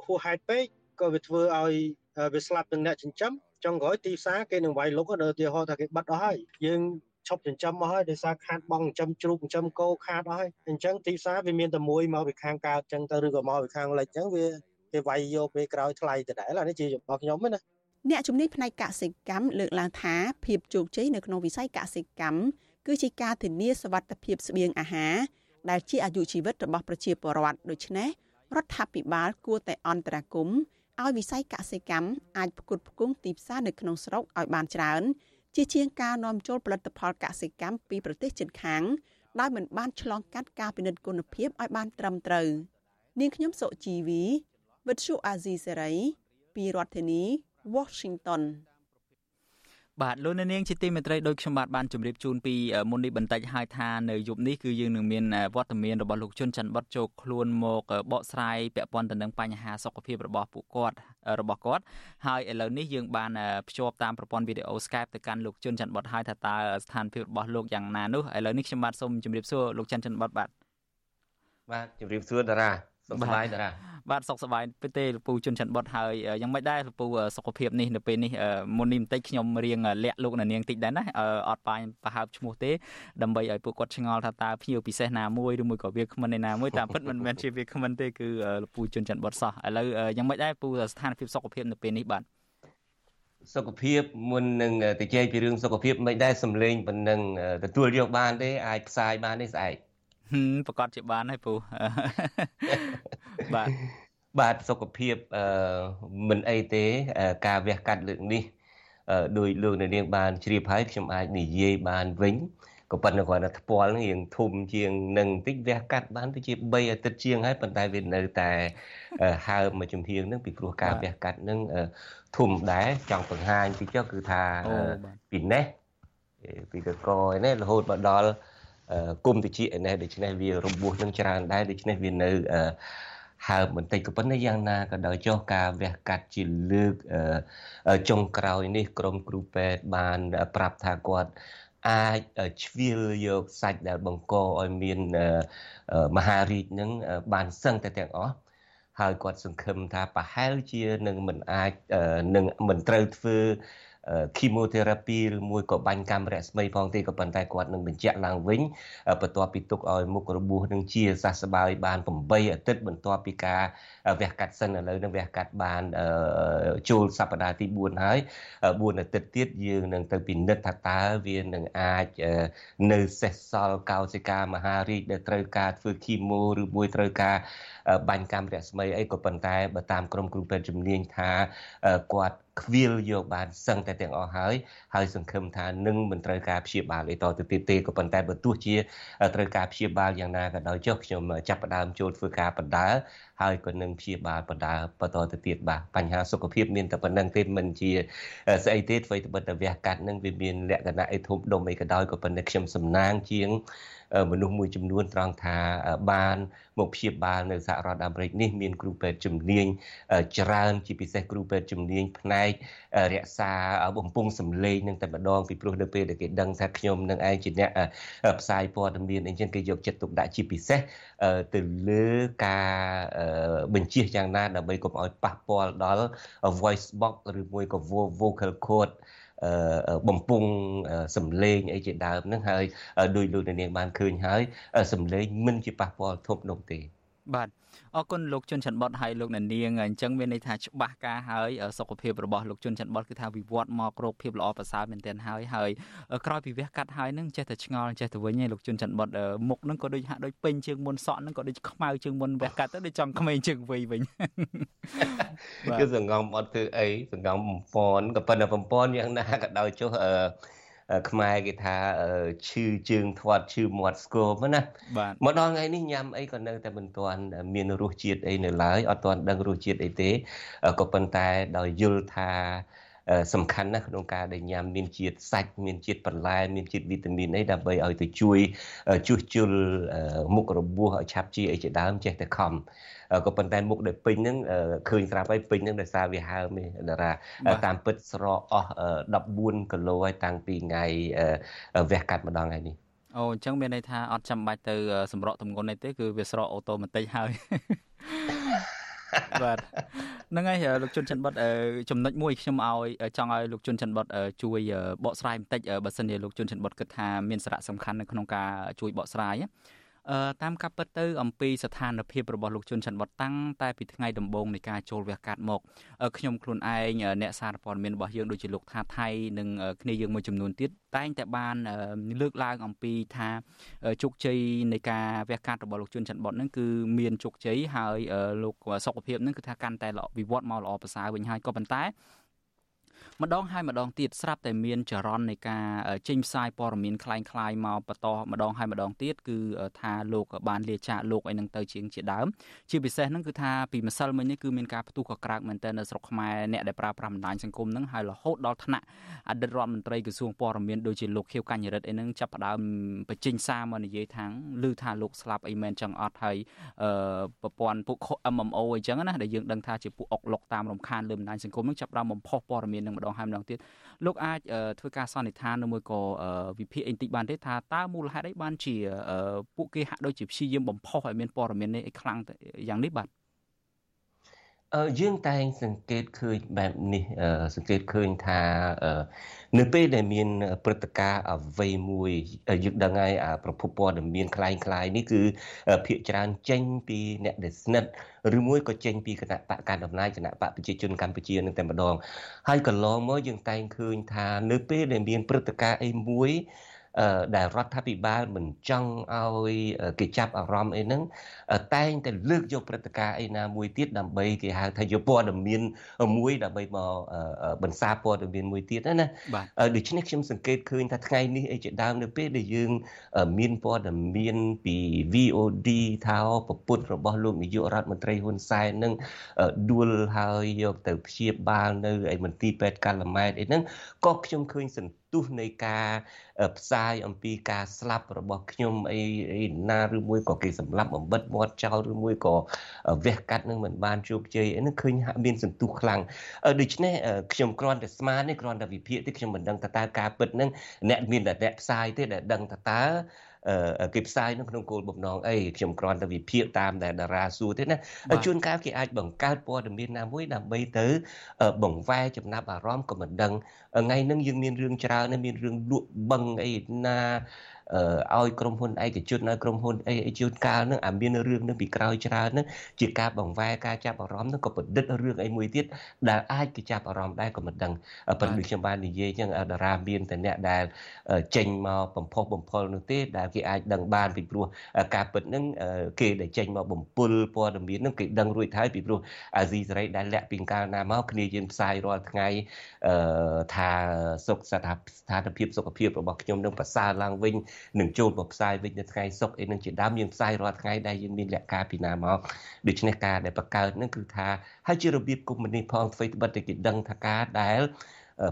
Speaker 18: ហួសហេតុពេកក៏វាធ្វើឲ្យវាស្លាប់ទាំងអ្នកចិញ្ចឹមចុងក្រោយទីផ្សារគេនឹងវាយលុកដល់ឧទាហរណ៍ថាគេបាត់អស់ហើយយើងឈប់ចិញ្ចឹមមកហើយដោយសារខាតបងចិញ្ចឹមជ្រូកចិញ្ចឹមគោខាតអស់ហើយអញ្ចឹងទីផ្សារវាមានតែមួយមកពីខាងកើតអញ្ចឹងទៅឬក៏មកពីខាងលិចអញ្ចឹងវាគេវាយយកពេលក្រោយថ្លៃដដែលអានេះជារបស់ខ្ញុំណា
Speaker 16: អ្នកជំនាញផ្នែកកសិកម្មលើកឡើងថាភាពជោគជ័យនៅក្នុងវិស័យកសិកម្ម គឺជាការធានាសវត្ថិភាពស្បៀងអាហារដែលជាអាយុជីវិតរបស់ប្រជាពលរដ្ឋដូច្នេះរដ្ឋាភិបាលគួរតែអន្តរាគមន៍ឲ្យវិស័យកសិកម្មអាចផ្គត់ផ្គង់ទីផ្សារនៅក្នុងស្រុកឲ្យបានច្រើន ជាជាងការនាំចូលផលិតផលកសិកម្មពីប្រទេសជិតខាងដោយមិនបានឆ្លងកាត់ការពិនិត្យគុណភាពឲ្យបានត្រឹមត្រូវនាងខ្ញុំសុជីវីវិទ្យុអាស៊ីសេរីពីរដ្ឋធានី Washington
Speaker 1: បាទលោកនាងជាទីមេត្រីដោយខ្ញុំបាទបានជម្រាបជូនពីមុននេះបន្តិចហើយថានៅយប់នេះគឺយើងនឹងមានវត្តមានរបស់លោកជុនច័ន្ទបតចូលខ្លួនមកបកស្រាយពាក់ព័ន្ធទៅនឹងបញ្ហាសុខភាពរបស់ពួកគាត់របស់គាត់ហើយឥឡូវនេះយើងបានភ្ជាប់តាមប្រព័ន្ធវីដេអូ Skype ទៅកាន់លោកជុនច័ន្ទបតហើយថាតើស្ថានភាពរបស់លោកយ៉ាងណានោះឥឡូវនេះខ្ញុំបាទសូមជម្រាបសួរលោកច័ន្ទច័ន្ទបតបាទ
Speaker 19: បាទជម្រាបសួរតារា សុខសប្បាយតារា
Speaker 1: បាទសុខសប្បាយទេលពូជុនច័ន្ទបុតហើយយ៉ាងមិនដែរលពូសុខភាពនេះនៅពេលនេះមុននេះបន្តិចខ្ញុំរៀងលាក់លោកនាងតិចដែរណាអត់បាញ់ប្រហើបឈ្មោះទេដើម្បីឲ្យពួកគាត់ឆ្ងល់ថាតើភ្ញៀវពិសេសណាមួយឬមួយក៏វាគ្មិនឯណាមួយតាមពិតមិនមែនជាវាគ្មិនទេគឺលពូជុនច័ន្ទបុតសោះឥឡូវយ៉ាងមិនដែរពូស្ថានភាពសុខភាពនៅពេលនេះបាទ
Speaker 19: សុខភាពមុននឹងទៅជែកពីរឿងសុខភាពមិនដែរសំឡេងប៉ុណ្ណឹងទទួលយកបានទេអាចផ្សាយបានទេស្អែក
Speaker 1: ប្រកាសជាបានហើយពូ
Speaker 19: បាទបាទសុខភាពអឺមិនអីទេ ការវះកាត់លើកនេះដោយលោកនាងបានជ្រាបហើយខ្ញុំអាចនិយាយបានវិញក៏ប៉ុន្តែគាត់ថាថ្ពាល់នឹងរៀងធំជាងនឹងតិចវះកាត់បានទៅជា3អាទិត្យជាងហើយប៉ុន្តែវានៅតែហើមមួយជំហៀងនឹងពីព្រោះការវះកាត់នឹងធំដែរចង់បង្ហាញពីចុះគឺថាពីនេះពីកកនេះរហូតមកដល់ គុំតិចឯនេះដូច្នេះវារបួសនឹងច្រើនដែរដូច្នេះវានៅហើបបន្តិចក៏ប៉ុន្តែយ៉ាងណាក៏ដោយចុះការវះកាត់ជាលើកចុងក្រោយនេះក្រមគ្រូពេទ្យបានប្រាប់ថាគាត់អាចជ្រៀលយកសាច់ដែលបង្កឲ្យមានមហារីកនឹងបានសឹងតែទាំងអស់ហើយគាត់សង្ឃឹមថាប្រហែលជានឹងមិនអាចនឹងមិនត្រូវធ្វើ គីម៉ូថេរ៉ាពីឬមួយក៏បាញ់កាំរស្មីផងទេក៏ប៉ុន្តែគាត់នឹងបញ្ជាក់ឡើងវិញបន្ទាប់ពីទុកឲ្យមុខរបួសនឹងជាសះស្បើយបាន8អាទិត្យបន្ទាប់ពីការវះកាត់សិនឥឡូវនឹងវះកាត់បានចូលសប្តាហ៍ទី4ហើយ4អាទិត្យទៀតយើងនឹងទៅពិនិត្យថាតើវានឹងអាចនៅសេសសល់កោសិកាមហារីកដែលត្រូវការធ្វើគីម៉ូឬមួយត្រូវការបាញ់កាំរស្មីអីក៏ប៉ុន្តែបើតាមក្រុមគ្រូពេទ្យជំនាញថាគាត់ខ្វៀលយកបានសឹងតែទាំងអស់ហើយហើយសង្ឃឹមថានឹងមិនត្រូវការព្យាបាលអីតទៅទៀតទេក៏ប៉ុន្តែបើទោះជាត្រូវការព្យាបាលយ៉ាងណាក៏ដោយចុះខ្ញុំចាប់ផ្ដើមចូលធ្វើការបដាហើយក៏នឹងព្យាបាលបដាបន្តទៅទៀតបាទបញ្ហាសុខភាពមានតែប៉ុណ្្នឹងទេមិនជាស្អីទេអ្វីត្បិតតែវះកាត់នឹងវាមានលក្ខណៈអីធំដុំអីក៏ដោយក៏ប៉ុន្តែខ្ញុំសំណាងជាង មនុស្សមួយចំនួនត្រង់ថាបានមកព្យាបាលនៅសហរដ្ឋអាមេរិកនេះមានគ្រូពេទ្យជំនាញច្រើនជាពិសេសគ្រូពេទ្យជំនាញផ្នែករក្សាបំពង់សម្លេងនឹងតែម្ដងពីព្រោះនៅពេលដែលគេដឹងថាខ្ញុំនឹងឯងជាអ្នកផ្សាយព័ត៌មានអីចឹងគេយកចិត្តទុកដាក់ជាពិសេសទៅលើការបញ្ជាយ៉ាងណាដើម្បីកុំឲ្យប៉ះពាល់ដល់ voice box ឬមួយក៏ vocal cord បំពង់សំឡេងអីជាដើមហ្នឹងហើយដោយលោកនាងបានឃើញហើយសំឡេងមិនជាប៉ះពាល់ធំដុំទេ
Speaker 1: បាទអរគុណលោកជុនច័ន្ទបតហើយលោកអ្នកនាងអញ្ចឹងមានន័យថាច្បាស់ការហើយសុខភាពរបស់លោកជុនច័ន្ទបតគឺថាវិវត្តមករោគភាពល្អប្រសើរមែនទែនហើយហើយក្រោយពីវះកាត់ហើយនឹងចេះតែឆ្ងល់ចេះតែវិញឯងលោកជុនច័ន្ទបតមុខនឹងក៏ដូចហាក់ដូចពេញជាងមុនសក់នឹងក៏ដូចខ្មៅជាងមុនវះកាត់ទៅដូចចង់ក្មេងជាងវ័យវិញ
Speaker 19: គឺសង្ងំអត់ធ្វើអីសង្ងំបំពន់ក៏ប៉ុន្តែបំពន់យ៉ាងណាក៏ដោយចុះអឺ ខ្មែរគេថាឈឺជើងធាត់ឈឺមាត់ស្គមណា
Speaker 1: បាទ
Speaker 19: មកដល់ថ្ងៃនេះញ៉ាំអីក៏នៅតែមិនទាន់មានរសជាតិអីនៅឡើយអត់ទាន់ដឹងរសជាតិអីទេក៏ប៉ុន្តែដោយយល់ថាសំខាន់ណាស់ក្នុងការដែលញ៉ាំមានជាតិសាច់មានជាតិបន្លែមានជាតិវីតាមីនអីដើម្បីឲ្យទៅជួយជួសជុលមុខរបួសឲ្យឆាប់ជាអីជាដើមចេះតែខំ ក៏ប៉ុន្តែមុខដែលពេញហ្នឹងឃើញស្រាប់ហើយពេញហ្នឹងដោយសារវាហើមទេតារាតាមពិតស្រកអស់14គីឡូហើយតាំងពីថ្ងៃវះកាត់ម្ដងហើយនេះ
Speaker 1: អូអញ្ចឹងមានន័យថាអត់ចាំបាច់ទៅសម្រក់ទម្ងន់នេះទេគឺវាស្រកអូតូម៉ាទិកហើយបាទហ្នឹងហើយលោកជុនច័ន្ទបុតចំណុចមួយខ្ញុំឲ្យចង់ឲ្យលោកជុនច័ន្ទបុតជួយបកស្រាយបន្តិចបើសិនជាលោកជុនច័ន្ទបុតគិតថាមានសារៈសំខាន់នៅក្នុងការជួយបកស្រាយអឺ តាមការពិតទៅអំពីស្ថានភាពរបស់លោកជុនច័ន្ទវត្តតាំងតែពីថ្ងៃដំបូងនៃការចូលវះកាត់មកខ្ញុំខ្លួនឯងអ្នកសារព័ត៌មានរបស់យើងដូចជាលោកថាថៃនិងគ្នាយើងមួយចំនួនទៀតតែងតែបានលើកឡើងអំពីថាជោគជ័យនៃការវះកាត់របស់លោកជុនច័ន្ទវត្តហ្នឹងគឺមានជោគជ័យហើយលោកសុខភាពហ្នឹងគឺថាកាន់តែវិវត្តមកល្អប្រសើរវិញហើយក៏ប៉ុន្តែ ម្ដងហើយម្ដងទៀតស្រាប់តែមានចរន្តនៃការចេញផ្សាយព័ត៌មានคล้ายៗមកបន្តម្ដងហើយម្ដងទៀតគឺថាលោកបានលាចាកលោកអីនឹងទៅជាងជាដើមជាពិសេសហ្នឹងគឺថាពីម្សិលមិញនេះគឺមានការផ្ទុះកក្រើកមែនទែននៅស្រុកខ្មែរអ្នកដែលប្រើប្រាស់បណ្ដាញសង្គមហ្នឹងហើយរហូតដល់ថ្នាក់អតីតរដ្ឋមន្ត្រីក្រសួងព័ត៌មានដូចជាលោកខៀវកញ្ញរិទ្ធអីហ្នឹងចាប់ផ្ដើមបញ្ចេញសារមកនិយាយថាងឮថាលោកស្លាប់អីមែនចឹងអត់ហើយប្រព័ន្ធពួក MMO អីចឹងណាដែលយើងដឹងថាជាពួកអុកលុកតាមរំខានលើបណ្ដាញសង្គមហ្នឹងចាប់ផ្ដើមបំផុសព័ត៌មាន នឹងម្ដងហើយម្ដងទៀតលោកអាចធ្វើការសន្និដ្ឋាននៅមួយក៏វិភាគអីបន្តិចបានទេថាតើមូលហេតុអីបានជាពួកគេហាក់ដូចជាព្យាយាមបំផុសឲ្យមានព័ត៌មាននេះឲ្យខ្លាំងយ៉ាងនេះបាទ
Speaker 19: យើងតែងសង្កេតឃើញបែបនេះសង្កេតឃើញថានៅពេលដែលមានព្រឹត្តិការណ៍អ្វីមួយយើងដឹងហើយប្រភពព័ត៌មានคล้ายคล้ายនេះគឺភាកច្រើនចេញពីអ្នកដែលស្និទ្ធឬមួយក៏ចេញពីគណៈបកកណ្ដាលអំណាចគណៈបកប្រជាជនកម្ពុជានឹងតែម្ដងហើយកន្លងមកយើងតែងឃើញថានៅពេលដែលមានព្រឹត្តិការណ៍អីមួយ ដែលរដ្ឋាភិបាលមិនចង់ឲ្យគេចាប់អារម្មណ៍អីហ្នឹងតែងតែលើកយកព្រឹត្តិការណ៍អីណាមួយទៀតដើម្បីគេហៅថាយកព័ត៌មានមួយដើម្បីមកបន្សាព័ត៌មានមួយទៀតណាដូច្នេះខ្ញុំសង្កេតឃើញថាថ្ងៃនេះអីជាដើមនៅពេលដែលយើងមានព័ត៌មានពី VOD ថាប្រពន្ធរបស់លោកនាយករដ្ឋមន្ត្រីហ៊ុនសែននឹងដួលហើយយកទៅព្យាបាលនៅឯមន្ទីរពេទ្យកាល់ម៉ែតអីហ្នឹងក៏ខ្ញុំឃើញសន្ទុះនៃការផ្សាយអំពីការស្លាប់របស់ខ្ញុំអីអីណាឬមួយក៏គេសម្លាប់បំបិតមាត់ចោលឬមួយក៏វះកាត់នឹងមិនបានជោគជ័យអីហ្នឹងឃើញហាក់មានសន្ទុះខ្លាំងដូច្នេះខ្ញុំគ្រាន់តែស្មាននេះគ្រាន់តែវិភាគទេខ្ញុំមិនដឹងថាតើការពិតហ្នឹងអ្នកមានតែអ្នកផ្សាយទេដែលដឹងថាតើ គេផ្សាយនៅក្នុងគោលបំណងអីខ្ញុំគ្រាន់តែវិភាគតាមដែលតារាសួរទេណាជួនកាលគេអាចបង្កើតព័ត៌មានណាមួយដើម្បីទៅបង្វែរចំណាប់អារម្មណ៍ក៏មិនដឹងថ្ងៃហ្នឹងយើងមានរឿងច្រើនមានរឿងលក់បឹងអីណា ឲ្យក្រុមហ៊ុនឯកជនឲ្យក្រុមហ៊ុនអីជួនកាលហ្នឹងអាមានរឿងនឹងពីក្រោយច្រើនហ្នឹងជាការបង្វែរការចាប់អារម្មណ៍ហ្នឹងក៏ប្រឌិតរឿងអីមួយទៀតដែលអាចគេចាប់អារម្មណ៍ដែរក៏មិនដឹងប៉ុន្តែខ្ញុំបាននិយាយចឹងតារាមានតែអ្នកដែលចេញមកបំផុសបំផុលនោះទេដែលគេអាចដឹងបានពីព្រោះការពិតហ្នឹងគេដែលចេញមកបំពុលព័ត៌មានហ្នឹងគេដឹងរួចហើយពីព្រោះអាស៊ីសេរីដែលលាក់ពីកាលណាមកគ្នាយើងផ្សាយរាល់ថ្ងៃថាសុខស្ថានភាពសុខភាពរបស់ខ្ញុំនឹងប្រសើរឡើងវិញនឹងចូលមកផ្សាយវិញនៅថ្ងៃសុក្រអីនឹងជាដើមយើងផ្សាយរាល់ថ្ងៃដែលយើងមានលក្ខការពីណាមកដូច្នេះការដែលបង្កើតនឹងគឺថាហើយជារបៀបគុំនេះផងអ្វីត្បិតតែគេដឹងថាការដែល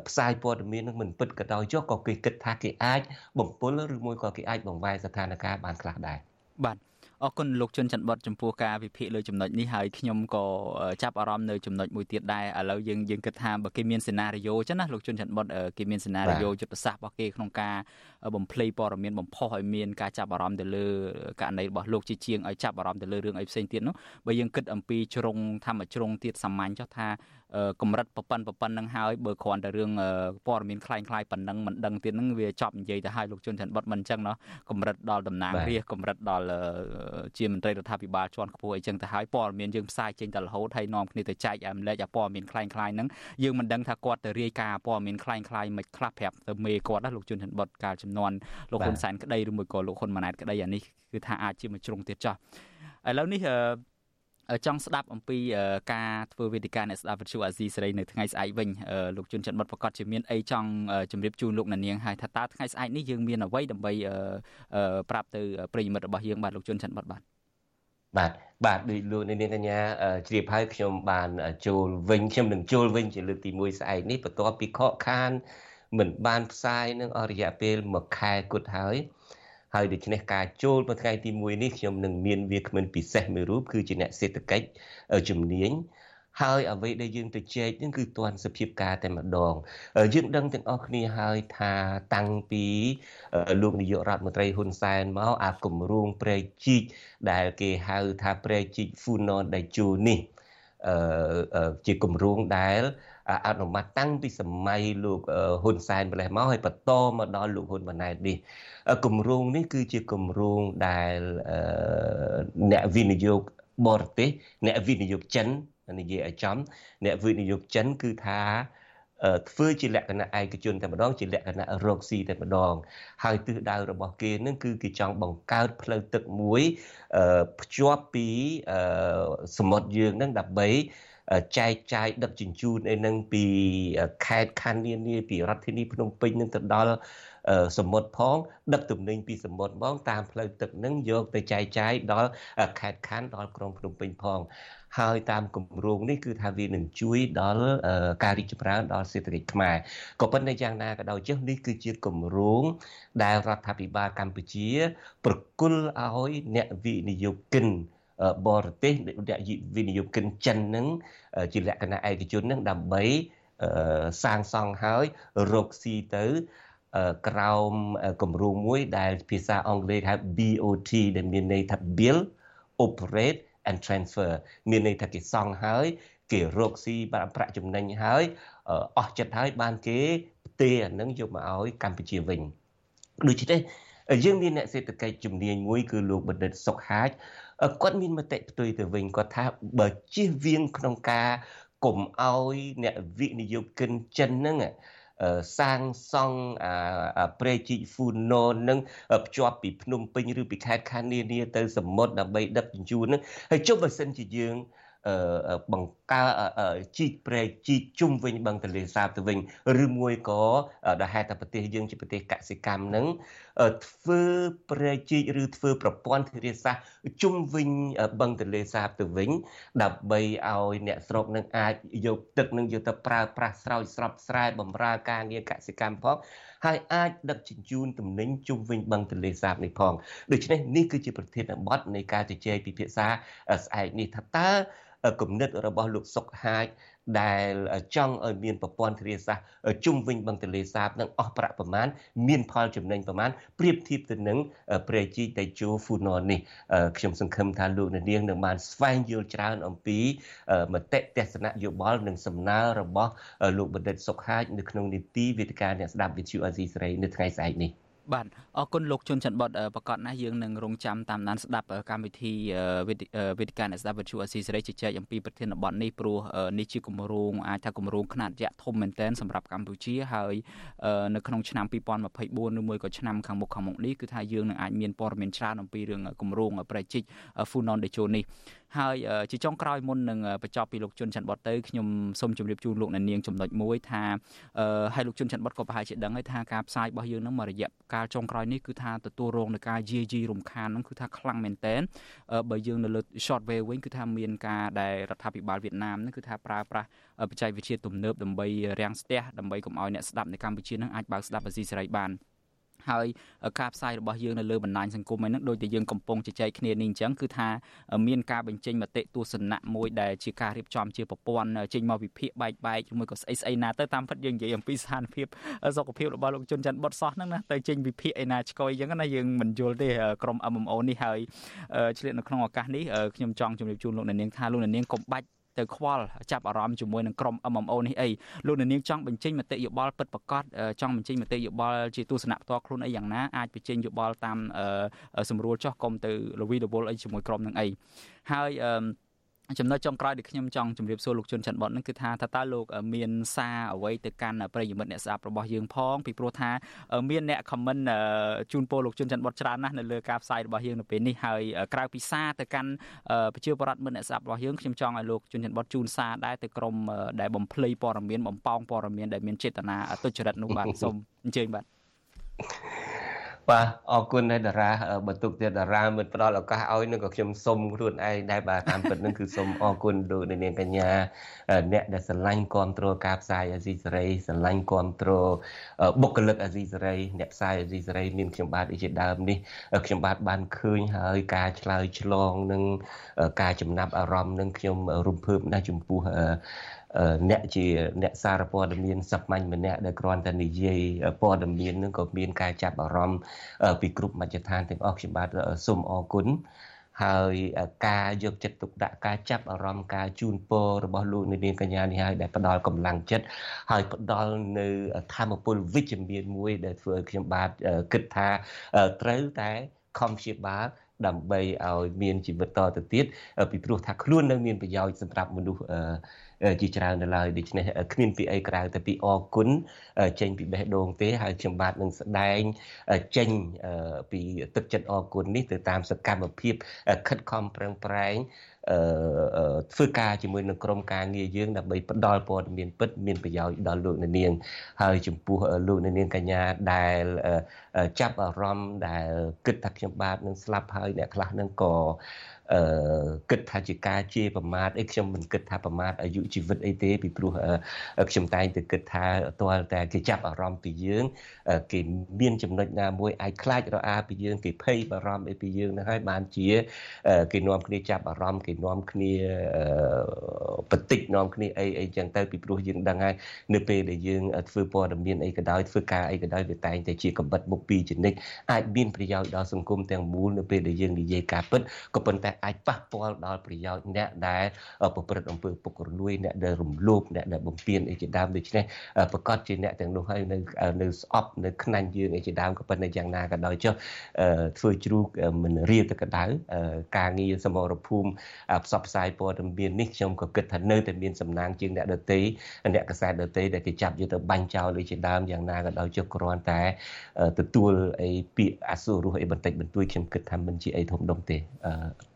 Speaker 19: ផ្សាយព័ត៌មាននឹងមិនពិតក៏ដោយចុះក៏គេគិតថាគេអាចបំពុលឬមួយក៏គេអាចបង្វែរស្ថានភាពបានខ្លះដែរ
Speaker 1: បាទ អរគុណលោកជុនច័ន្ទបតចំពោះការវិភាគលើចំណុចនេះហើយខ្ញុំក៏ចាប់អារម្មណ៍នៅចំណុចមួយទៀតដែរឥឡូវយើងយើងគិតថាបើគេមានសេណារីយ៉ូចឹងណាលោកជុនច័ន្ទបតគេមានសេណារីយ៉ូយុទ្ធសាស្ត្ររបស់គេក្នុងការបំភ្លៃព័ត៌មានបំផុសឲ្យមានការចាប់អារម្មណ៍ទៅលើករណីរបស់លោកជាជាងឲ្យចាប់អារម្មណ៍ទៅលើរឿងអីផ្សេងទៀតនោះបើយើងគិតអំពីជ្រុងធម្មជ្រុងទៀតសាមញ្ញចុះថា កម្រិតប្រប៉ិនប្រប៉ិននឹងហើយបើគ្រាន់តែរឿងព័ត៌មានคล้ายคล้ายប៉ុណ្ណឹងមិនដឹងទៀតហ្នឹងវាចប់និយាយទៅហើយលោកជុនច័ន្ទបុតមិនអញ្ចឹងเนาะកម្រិតដល់តំណាងរាស្ត្រកម្រិតដល់ជាមន្ត្រីរដ្ឋាភិបាលជាន់ខ្ពស់អីចឹងទៅហើយព័ត៌មានយើងផ្សាយចេញតែរហូតហើយនាំគ្នាទៅចែកអាមលែកអាព័ត៌មានคล้ายคล้ายហ្នឹងយើងមិនដឹងថាគាត់ទៅរាយការណ៍ព័ត៌មានคล้ายคล้ายមិនខ្លះប្រាប់ទៅមេគាត់ណាលោកជុនច័ន្ទបុតកាលចំនួនលោកហ៊ុនសែនក្តីឬមួយក៏លោកហ៊ុនម៉ាណែតក្តីអានេះគឺថាអាចជាមួយជ្រុងទៀតចោះឥឡូវនេះ ចង់ស្ដាប់អំពីការធ្វើវេទិកាអ្នកស្ដាប់វិទ្យុអាស៊ីសេរីនៅថ្ងៃស្អែកវិញលោកជុនច័ន្ទបុតប្រកាសជាមានអីចង់ជម្រាបជូនលោកអ្នកនាងហើយថាតើថ្ងៃស្អែកនេះយើងមានអ្វីដើម្បីប្រាប់ទៅប្រិយមិត្តរបស់យើងបាទលោកជុនច័ន្ទបុតបាទ
Speaker 19: បាទបាទដូចលោកនាងកញ្ញាជ្រាបហើយខ្ញុំបានចូលវិញខ្ញុំនឹងចូលវិញជាលើកទី1ស្អែកនេះបន្ទាប់ពីខកខានមិនបានផ្សាយនឹងអស់រយៈពេល1ខែគត់ហើយ ហើយដូច្នេះការចូលមកថ្ងៃទី1នេះខ្ញុំនឹងមានវាគ្មិនពិសេសមួយរូបគឺជាអ្នកសេដ្ឋកិច្ចជំនាញហើយអ្វីដែលយើងទៅជែកនឹងគឺទាន់សភាពការតែម្ដងយើងដឹងទាំងអស់គ្នាហើយថាតាំងពីលោកនាយករដ្ឋមន្ត្រីហ៊ុនសែនមកអាគម្រោងព្រែកជីកដែលគេហៅថាព្រែកជីក Funon Daeju នេះអឺជាគម្រោងដែល អនុម័តតាំងពីសម័យលោកហ៊ុនសែនម្លេះមកហើយបន្តមកដល់លោកហ៊ុនម៉ាណែតនេះគម្រោងនេះគឺជាគម្រោងដែលអ្នកវិនិយោគបរទេសអ្នកវិនិយោគចិននិយាយឲ្យចំអ្នកវិនិយោគចិនគឺថាធ្វើជាលក្ខណៈឯកជនតែម្ដងជាលក្ខណៈរកស៊ីតែម្ដង ហើយទិសដៅរបស់គេនឹងគឺគេចង់បង្កើតផ្លូវទឹកមួយភ្ជាប់ពីសមុទ្រយើងនឹងដើម្បី ចែកចាយដឹកជញ្ជូនអីនឹងពីខេត្តខណ្ឌនានាពីរដ្ឋធានីភ្នំពេញនឹងទៅដល់សមុទ្រផងដឹកទំនិញពីសមុទ្រមកតាមផ្លូវទឹកនឹងយកទៅចែកចាយដល់ខេត្តខណ្ឌដល់ក្រុងភ្នំពេញផងហើយតាមគម្រោងនេះគឺថាវានឹងជួយដល់ការរីកចម្រើនដល់សេដ្ឋកិច្ចខ្មែរក៏ប៉ុន្តែយ៉ាងណាក៏ដោយចុះនេះគឺជាគម្រោងដែលរដ្ឋាភិបាលកម្ពុជា ប្រគល់ឲ្យអ្នកវិនិយោគិន បរទេសអ្នកវិនិយោគិនចិននឹងជាលក្ខណៈឯកជននឹងដើម្បីសាងសង់ហើយរកស៊ីទៅក្រោមគម្រោងមួយដែលភាសាអង់គ្លេសហៅ BOT ដែលមានន័យថា build operate and transfer មានន័យថាគេសង់ហើយគេរកស៊ីបានប្រាក់ចំណេញហើយអស់ចិត្តហើយបានគេផ្ទេរអានឹងយកមកឲ្យកម្ពុជាវិញដូច្នេះយើងមានអ្នកសេដ្ឋកិច្ចជំនាញមួយគឺលោកបណ្ឌិតសុកហាជ គាត់មានមតិផ្ទុយទៅវិញគាត់ថាបើជៀសវាងក្នុងការកុំឲ្យអ្នកវិនិយោគិនចិនហ្នឹងសាងសង់ព្រែកជីកហ្វូណូនឹងភ្ជាប់ពីភ្នំពេញឬពីខេត្តខណ្ឌនានាទៅសមុទ្រដើម្បីដឹកជញ្ជូននឹងហើយចុះបើសិនជាយើងបង្កើតជីកព្រែកជីកជុំវិញបឹងទន្លេសាបទៅវិញឬមួយក៏ដែលហេតុតែប្រទេសយើងជាប្រទេសកសិកម្មនឹងធ្វើព្រែកជីកឬធ្វើប្រព័ន្ធធារាសាស្ត្រជុំវិញបឹងទន្លេសាបទៅវិញ ដើម្បីឲ្យអ្នកស្រុកនឹងអាចយកទឹកនឹងយកទៅប្រើប្រាស់ស្រោចស្រពស្រែបម្រើការងារកសិកម្មផងហើយអាចដឹកជញ្ជូនទំនិញជុំវិញបឹងទន្លេសាបនេះផងដូច្នេះនេះគឺជាប្រធានបទនៃការជជែកពិភាក្សាស្អែកនេះថាតើគំនិតរបស់លោកសុកហាជដែលចង់ឲ្យមានប្រព័ន្ធធារាសាស្ត្រជុំវិញបឹងទន្លេសាបនឹងអស់ប្រាក់ប្រមាណមានផលចំណេញប្រមាណប្រៀបធៀបទៅនឹងព្រែកជីតេជោហ្វូណននេះខ្ញុំសង្ឃឹមថាលោកនាងនឹងបានស្វែងយល់ច្រើនអំពីមតិទស្សនៈយោបល់និងសំណើរបស់លោកបណ្ឌិតសុកហាជនៅក្នុងនីតិវេទិកាអ្នកស្ដាប់វិទ្យុអាស៊ីសេរីនៅថ្ងៃស្អែកនេះ។
Speaker 1: បាទអរគុណលោកជុនច័ន្ទបតប្រកាសណាស់យើងនឹងរងចាំតាមដានស្ដាប់កម្មវិធីវេទិកាអ្នកស្ដាប់វិទ្យុអស៊ីសេរីជជែកអំពីប្រធានបទនេះព្រោះនេះជាគម្រោងអាចថាគម្រោងខ្នាតយៈធំមែនទែនសម្រាប់កម្ពុជាហើយនៅក្នុងឆ្នាំ2024ឬមួយក៏ឆ្នាំខាងមុខខាងមុខនេះគឺថាយើងនឹងអាចមានព័ត៌មានច្រើនអំពីរឿងគម្រោងប្រជិក Funon Dejo នេះហើយជាចុងក្រោយមុននឹងបញ្ចប់ពីលោកជុនច័ន្ទបតទៅខ្ញុំសូមជម្រាបជូនលោកអ្នកនាងចំណុចមួយថាហើយលោកជុនច័ន្ទបតក៏ប្រហែលជាដឹងហើយថាការផ្សាយរបស់យើងនឹងមួយរយៈកាលចុងក្រោយនេះគឺថាទទួលរងនឹងការយាយីរំខាននឹងគឺថាខ្លាំងមែនតែនបើយើងនៅលើ short wave វិញគឺថាមានការដែលរដ្ឋាភិបាលវៀតណាមនឹងគឺថាប្រើប្រាស់បច្ចេកវិទ្យាទំនើបដើម្បីរាំងស្ទះដើម្បីកុំឲ្យអ្នកស្ដាប់នៅកម្ពុជានឹងអាចបើកស្ដាប់អាស៊ីសេរីបាន ហើយការផ្សាយរបស់យើងនៅលើបណ្ដាញសង្គមហ្នឹងដូចតែយើងកំពុងជជែកគ្នានេះអញ្ចឹងគឺថាមានការបញ្ចេញមតិទស្សនៈមួយដែលជាការរៀបចំជាប្រព័ន្ធចេញមកវិភាគបែកបែកជាមួយក៏ស្អីស្អីណាទៅតាមពិតយើងនិយាយអំពីស្ថានភាពសុខភាពរបស់លោកជុនច័ន្ទបុតសោះហ្នឹងណាទៅចេញវិភាគឯណាឆ្កយអញ្ចឹងណាយើងមិនយល់ទេក្រុម MMO នេះហើយឆ្លៀតនៅក្នុងឱកាសនេះខ្ញុំចង់ជម្រាបជូនលោកអ្នកនាងថាលោកអ្នកនាងកុំបាច់ ទៅខ្វល់ចាប់អារម្មណ៍ជាមួយនឹងក្រុម MMO នេះអីលោកនាងចង់បញ្ចេញមតិយោបល់ពិតប្រាកដចង់បញ្ចេញមតិយោបល់ជាទស្សនៈផ្ទាល់ខ្លួនអីយ៉ាងណាអាចបញ្ចេញយោបល់តាមសម្រួលចោះកុំទៅលវីលវល់អីជាមួយក្រុមនឹងអីហើយអឺ ចំណុចចុងក្រោយដែលខ្ញុំចង់ជម្រាបសួរលោកជុនច័ន្ទបតនឹងគឺថាតើលោកមានសារអ្វីទៅកាន់ប្រិយមិត្តអ្នកស្ដាប់របស់យើងផងពីព្រោះថាមានអ្នកខមមិនជូនពរលោកជុនច័ន្ទបតច្រើនណាស់នៅលើការផ្សាយរបស់យើងនៅពេលនេះហើយក្រៅពីសារទៅកាន់ប្រជាពលរដ្ឋមិត្តអ្នកស្ដាប់របស់យើងខ្ញុំចង់ឲ្យលោកជុនច័ន្ទបតជូនសារដែរទៅក្រុមដែលបំភ្លៃព័ត៌មានបំប៉ោងព័ត៌មានដែលមានចេតនាទុច្ចរិតនោះបាទសូមអញ្ជើញបាទ
Speaker 19: បាទអរគុណហើយតារាបន្ទុកទៀតតារាមិនផ្ដល់ឱកាសឲ្យនឹងក៏ខ្ញុំសុំខ្លួនឯងដែរបាទតាមពិតនឹងគឺសុំអរគុណលោកនាងកញ្ញាអ្នកដែលស្រឡាញ់គ្រប់គ្រងការផ្សាយអាស៊ីសេរីស្រឡាញ់គ្រប់គ្រងបុគ្គលិកអាស៊ីសេរីអ្នកផ្សាយអាស៊ីសេរីមានខ្ញុំបាទជាដើមនេះខ្ញុំបាទបានឃើញហើយការឆ្លើយឆ្លងនឹងការចំណាប់អារម្មណ៍នឹងខ្ញុំរំភើបណាស់ចំពោះអ្នកជាអ្នកសារព័ត៌មានសាមញ្ញម្នាក់ដែលគ្រាន់តែនិយាយព័ត៌មាននឹងក៏មានការចាប់អារម្មណ៍ពីគ្រប់មជ្ឈដ្ឋានទាំងអស់ខ្ញុំបាទសូមអរគុណហើយការយកចិត្តទុកដាក់ការចាប់អារម្មណ៍ការជូនពររបស់លោកនាងកញ្ញានេះហើយដែលផ្ដល់កម្លាំងចិត្តហើយផ្ដល់នៅធម៌ពលវិជ្ជមានមួយដែលធ្វើឲ្យខ្ញុំបាទគិតថាត្រូវតែខំព្យាបាលដើម្បីឲ្យមានជីវិតតទៅទៀតពីព្រោះថាខ្លួននៅមានប្រយោជន៍សម្រាប់មនុស្ស ជាច្រើននៅឡើយដូច្នេះគ្មានពីអីក្រៅតែពីអគុណចេញពីបេះដូងទេហើយខ្ញុំបាទនឹងស្ដែងចេញពីទឹកចិត្តអគុណនេះទៅតាមសកម្មភាពខិតខំប្រឹងប្រែងធ្វើការជាមួយនឹងក្រុមការងារយើងដើម្បីផ្ដល់ព័ត៌មានពិតមានប្រយោជន៍ដល់លោកអ្នកនាងហើយចំពោះលោកអ្នកនាងកញ្ញាដែលចាប់អារម្មណ៍ដែលគិតថាខ្ញុំបាទនឹងស្លាប់ហើយអ្នកខ្លះនឹងក៏ អឺគិតថាជាការជេរប្រមាថអីខ្ញុំមិនគិតថាប្រមាថអាយុជីវិតអីទេពីព្រោះខ្ញុំតែងតែគិតថាទាល់តែគេចាប់អារម្មណ៍ពីយើង គេមានចំណុចណាមួយអាចខ្លាចរអាពីយើងគេភ័យបារម្ភអីពីយើងនឹងហើយបានជា គេនាំគ្នាចាប់អារម្មណ៍គេនាំគ្នាបតិចនាំគ្នាអីអីចឹងទៅពីព្រោះយើងដឹងហើយនៅពេលដែលយើងធ្វើព័ត៌មានអីក៏ដោយធ្វើការអីក៏ដោយវាតែងតែជាកំបិតមុខពីរចនិចអាចមានប្រយោជន៍ដល់សង្គមទាំងមូលនៅពេលដែលយើងនិយាយការពិតក៏ប៉ុន្តែអាចប៉ះពាល់ដល់ប្រយោជន៍អ្នកដែលប្រព្រឹត្តអំពើពុករលួយអ្នកដែលរំលោភអ្នកដែលបំពានអីជាដើមដូច្នេះប្រកាសជាអ្នកទាំងនោះហើយនៅនៅស្អប់នៅខ្នាញ់យើងអីជាដើមក៏ប៉ុន្តែយ៉ាងណាក៏ដោយចុះធ្វើជ្រូកមិនរៀលទៅកដៅការងារសមរភូមិផ្សព្វផ្សាយព័ត៌មាននេះខ្ញុំក៏គិតថានៅតែមានសំណាងជាងអ្នកដតីអ្នកកសែតដតីដែលគេចាប់យកទៅបាញ់ចោលដូចជាដើមយ៉ាងណាក៏ដោយចុះគ្រាន់តែទទួលអីពាក្យអសុរោះអីបន្តិចបន្តួចខ្ញុំគិតថាមិនជាអីធំដុំទេ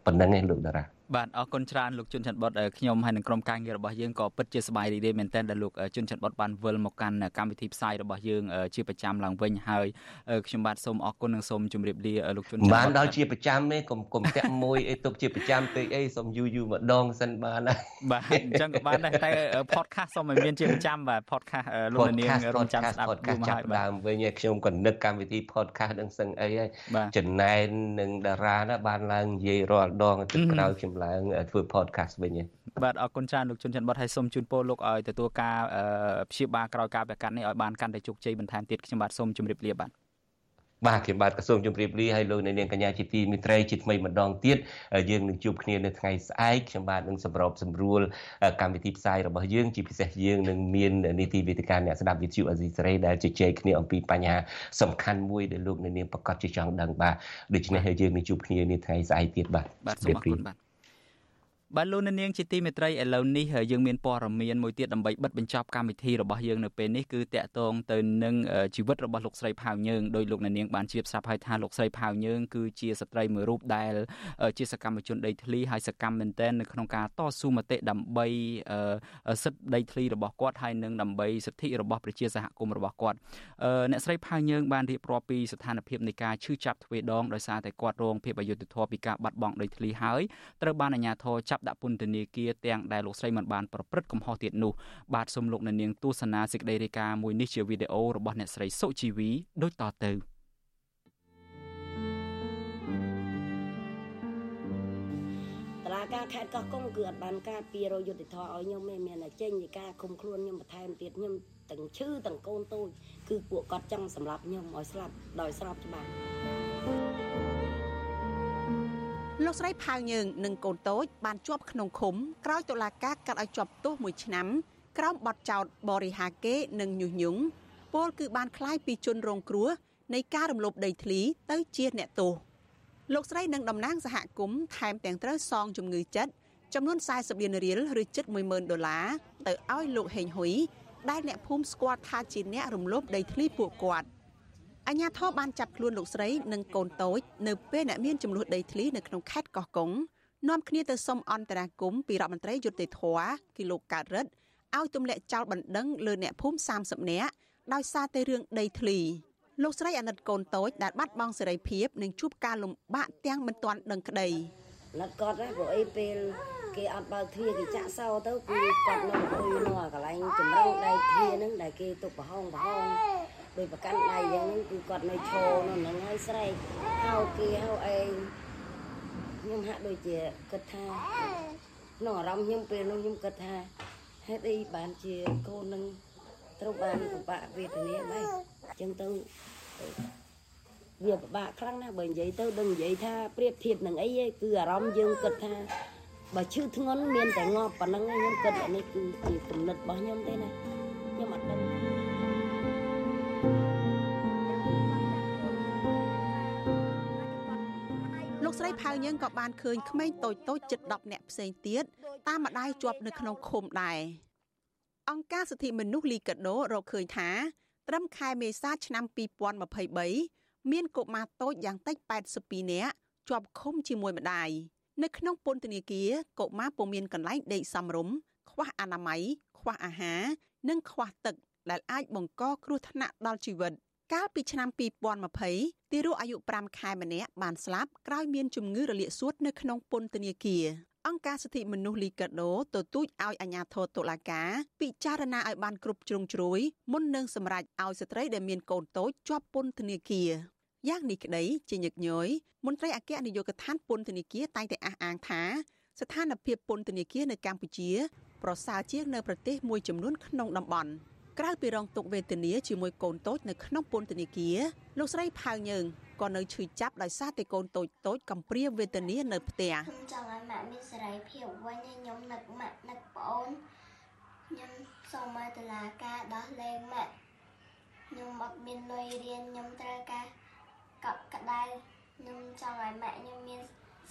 Speaker 19: ប៉ុណ្្នឹងឯងលោកតារា
Speaker 1: បាទអរគុណច្រើនលោកជុនច័ន្ទបុតខ្ញុំហើយនឹងក្រុមការងាររបស់យើងក៏ពិតជាសប្បាយរីករាយមែនទែនដែលលោកជុនច័ន្ទបុតបានវិលមកកាន់កម្មវិធីផ្សាយរបស់យើងជាប្រចាំឡើងវិញហើយខ្ញុំបាទសូមអរគុណនិងសូមជម្រាបលាលោកជុនច័ន្ទ
Speaker 19: បុតបានដល់ជាប្រចាំទេកុំកុំតាក់មួយអីទុកជាប្រចាំពេកអីសូមយូរយូរម្ដងសិនបានហើយ
Speaker 1: បាទអញ្ចឹងក៏បានដែរតែ podcast សូមឲ្យមានជាប្រចាំបាទ podcast លោកនាងរងចាំស្ដាប់
Speaker 19: យូរមកហើយបាទដើមវិញខ្ញុំក៏នឹកកម្មវិធី podcast នឹងសឹងអីហើយចំណែននឹងតារាណាបានឡើងនិយាយរាល់ដងទឹកក្រោយខ្ញុំឡើងធ្វើ podcast វិញ
Speaker 1: បាទអរគុណច្រើនលោកជុនច័ន្ទបុតហើយសូមជូនពរលោកឲ្យទទួលការព្យាបាលក្រោយការប្រកាសនេះឲ្យបានកាន់តែជោគជ័យបន្ថែមទៀតខ្ញុំបាទសូមជម្រាបលាបាទ
Speaker 19: បាទខ្ញុំបាទក៏សូមជម្រាបលាឲ្យលោកអ្នកនាងកញ្ញាជាទីមិត្តរីជាថ្មីម្ដងទៀតយើងនឹងជួបគ្នានៅថ្ងៃស្អែកខ្ញុំបាទនឹងសម្របសម្រួលកម្មវិធីផ្សាយរបស់យើងជាពិសេសយើងនឹងមាននីតិវិទ្យាអ្នកស្ដាប់វិទ្យុអេស៊ីសេរីដែលជជែកគ្នាអំពីបញ្ហាសំខាន់មួយដែលលោកអ្នកនាងប្រកាសជាចង់ដឹងបាទដូច្នេះហើយយើងនឹងជួបគ្នានៅថ្ងៃស្អែកទៀតបាទ
Speaker 1: បាទសូមអរគុណបាទ បាទលោកនាងជាទីមេត្រីឥឡូវនេះយើងមានព័ត៌មានមួយទៀតដើម្បីបិទបញ្ចប់កម្មវិធីរបស់យើងនៅពេលនេះគឺតកតងទៅនឹងជីវិតរបស់លោកស្រីផៅយើងដោយលោកនាងបានជ្រាបស្រាប់ហើយថាលោកស្រីផៅយើងគឺជាស្ត្រីមួយរូបដែលជាសកម្មជនដីធ្លីហើយសកម្មមែនទែននៅក្នុងការតស៊ូមតិដើម្បីសិទ្ធិដីធ្លីរបស់គាត់ហើយនិងដើម្បីសិទ្ធិរបស់ប្រជាសហគមន៍របស់គាត់អ្នកស្រីផៅយើងបានរៀបរាប់ពីស្ថានភាពនៃការឈឺចាប់ទ្វេដងដោយសារតែគាត់រងភាពអយុត្តិធម៌ពីការបាត់បង់ដីធ្លីហើយត្រូវបានអាជ្ញាធរចាប់ចាប់ដាក់ពន្ធនាគារទាំងដែលលោកស្រីមិនបានប្រព្រឹត្តកំហុសទៀតនោះបាទសូមលោកអ្នកនាងទស្សនាសេចក្តីរាយការណ៍មួយនេះជាវីដេអូរបស់អ្នកស្រីសុជីវីដូចតទៅ
Speaker 20: តឡាការខេត្តកោះកុងគឺអត់បានការពីរយុទ្ធធរឲ្យខ្ញុំទេមានតែចេញពីការឃុំខ្លួនខ្ញុំបន្ថែមទៀតខ្ញុំទាំងឈឺទាំងកូនតូចគឺពួកគាត់ចង់សម្លាប់ខ្ញុំឲ្យស្លាប់ដោយស្របច្បាប់
Speaker 16: លោកស្រីផៅយើងនិងកូនតូចបានជាប់ក្នុងឃុំក្រោយតុលាការកាត់ឲ្យជាប់ទោសមួយឆ្នាំក្រោមបទចោទបរិហាកេនិងញុះញង់ពលគឺបានคล้ายពីជនរងគ្រោះនៃការរំលោភដីធ្លីទៅជាអ្នកទោសលោកស្រីនិងតំណាងសហគមន៍ថែមទាំងត្រូវសងជំងឺចិត្តចំនួន40លានរៀលឬជិត10000ដុល្លារទៅឲ្យលោកហេងហ៊ុយដែលអ្នកភូមិស្គាល់ថាជាអ្នករំលោភដីធ្លីពួកគាត់។ អាញាធរបានចាប់ខ្លួនលោកស្រីនិងកូនតូចនៅពេលអ្នកមានចំនួនដីធ្លីនៅក្នុងខេត្តកោះកុងនាំគ្នាទៅសុំអន្តរាគមពីរដ្ឋមន្ត្រីយុតិធធគីលោកកើតរិទ្ធឲ្យទម្លាក់ចោលបណ្ដឹងលើអ្នកភូមិ30នាក់ដោយសារតែរឿងដីធ្លីលោកស្រីអាណិតកូនតូចដែលបាត់បង់សេរីភាពនិងជួបការលំបាកទាំងមិនទាន់ដឹងក្តី
Speaker 20: លឹកគាត់ណាព្រោះអីពេលគេអត់បើកទ្វារគេចាក់សោទៅគឺគាត់នៅអង្គុយនៅកន្លែងចម្រឹងដៃទ្វារហ្នឹងដែលគេទុកប្រហោងប្រហោង ដោយប្រកាន់ដៃយ៉ាងហ្នឹងគឺគាត់នៅឈរនៅហ្នឹងហើយស្រែកហៅគេហៅឯងខ្ញុំហាក់ដូចជាគិតថាក្នុងអារម្មណ៍ខ្ញុំពេលនោះខ្ញុំគិតថាហេតុអីបានជាកូននឹងត្រូវបានពិបាកវេទនាបែបអញ្ចឹងទៅវាពិបាកខ្លាំងណាស់បើនិយាយទៅដឹងនិយាយថាប្រៀបធៀបនឹងអីឯងគឺអារម្មណ៍យើងគិតថាបើឈឺធ្ងន់មានតែងាប់ប៉ុណ្ណឹងខ្ញុំគិតអានេះគឺជាគំនិតរបស់ខ្ញុំទេណាខ្ញុំអត់ដឹង
Speaker 16: លោកស្រីផៅយើងក៏បានឃើញក្មេងតូចតូចជិត10នាក់ផ្សេងទៀតតាមម្ដាយជាប់នៅក្នុងឃុំដែរអង្គការសិទ្ធិមនុស្សលីកាដូរកឃើញថាត្រឹមខែមេសាឆ្នាំ2023មានកុមារតូចយ៉ាងតិច82នាក់ជាប់ឃុំជាមួយម្ដាយនៅក្នុងពន្ធនាគារកុមារពុំមានកន្លែងដេកសមរម្យខ្វះអនាម័យខ្វះអាហារនិងខ្វះទឹកដែលអាចបង្កគ្រោះថ្នាក់ដល់ជីវិត កាលពីឆ្នាំ2020ទារកអាយុ5ខែម្នាក់បានស្លាប់ក្រោយមានជំងឺរលាកសួតនៅក្នុងពន្ធនាគារអង្គការសិទ្ធិមនុស្សលីកាដូទទូចឲ្យអាជ្ញាធរតុលាការពិចារណាឲ្យបានគ្រប់ជ្រុងជ្រោយមុននឹងសម្រេចឲ្យស្ត្រីដែលមានកូនតូចជាប់ពន្ធនាគារយ៉ាងនេះក្តីជាញឹកញយមន្ត្រីអគ្គនាយកដ្ឋានពន្ធនាគារតែងតែអះអាងថា ស្ថានភាពពន្ធនាគារនៅកម្ពុជា ប្រសើរជាងនៅប្រទេសមួយចំនួនក្នុងតំបន់ ក្រៅពីរងទុក្ខវេទនាជាមួយកូនតូចនៅក្នុងពន្ធនាគារលោកស្រីផៅយើងកក៏នៅឈឺចាប់ដោយសារតែកូនតូចតូចកំព្រាវេទនានៅផ្ទះ
Speaker 21: ខ្ញុំចង់ឲ្យម៉ាក់មានសេរីភាពវិញខ្ញុំនឹកម៉ាក់នឹកប្អូនខ្ញុំសូមឲ្យតុលាការដោះលែងម៉ាក់ខ្ញុំអត់មានលុយរៀនខ្ញុំត្រូវការកប់ក្តៅខ្ញុំចង់ឲ្យម៉ាក់ខ្ញុំមាន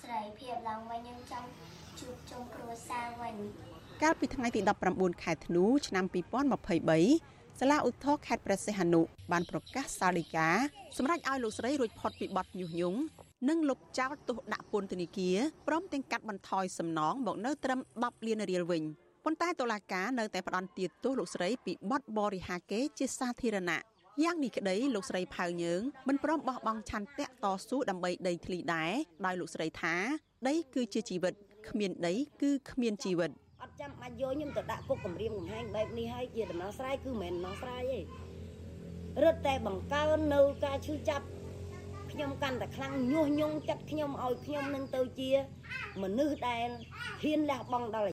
Speaker 21: សេរីភាពឡើងវិញខ្ញុំចង់ជួបជុំគ្រួសារវិញ
Speaker 16: កាលពីថ្ងៃទី19ខែធ្នូឆ្នាំ2023សាលាឧទ្ធរខេត្តព្រះសីហនុបានប្រកាសសាលដីកាសម្រាប់ឲ្យលោកស្រីរួចផុតពីបទញុះញង់និងលុបចោលទោសដាក់ពន្ធនាគារព្រមទាំងកាត់បន្ថយសំណងមកនៅត្រឹម10លានរៀលវិញប៉ុន្តែតុលាការនៅតែផ្ដន្ទាទោសលោកស្រីពីបទបរិហាកេជាសាធារណៈយ៉ាងនេះក្តីលោកស្រីផៅយើងមិនព្រមបោះបង់ឆន្ទៈតស៊ូដើម្បីដីធ្លីដែរដោយលោកស្រីថា ដីគឺជាជីវិតគ្មានដីគឺគ្មានជីវិត
Speaker 20: អត់ចាំបាច់យកខ្ញុំទៅដាក់គុកគម្រាមកំហែងបែបនេះហើយជាដំណោះស្រាយគឺមិនមែនដំណោះស្រាយទេរឹតតែបង្កើននៅការឈឺចាប់ខ្ញុំកាន់តែខ្លាំងញុះញង់ចិត្តខ្ញុំឲ្យខ្ញុំនឹងទៅជាមនុស្សដែលហ៊ានលះបង់ដល់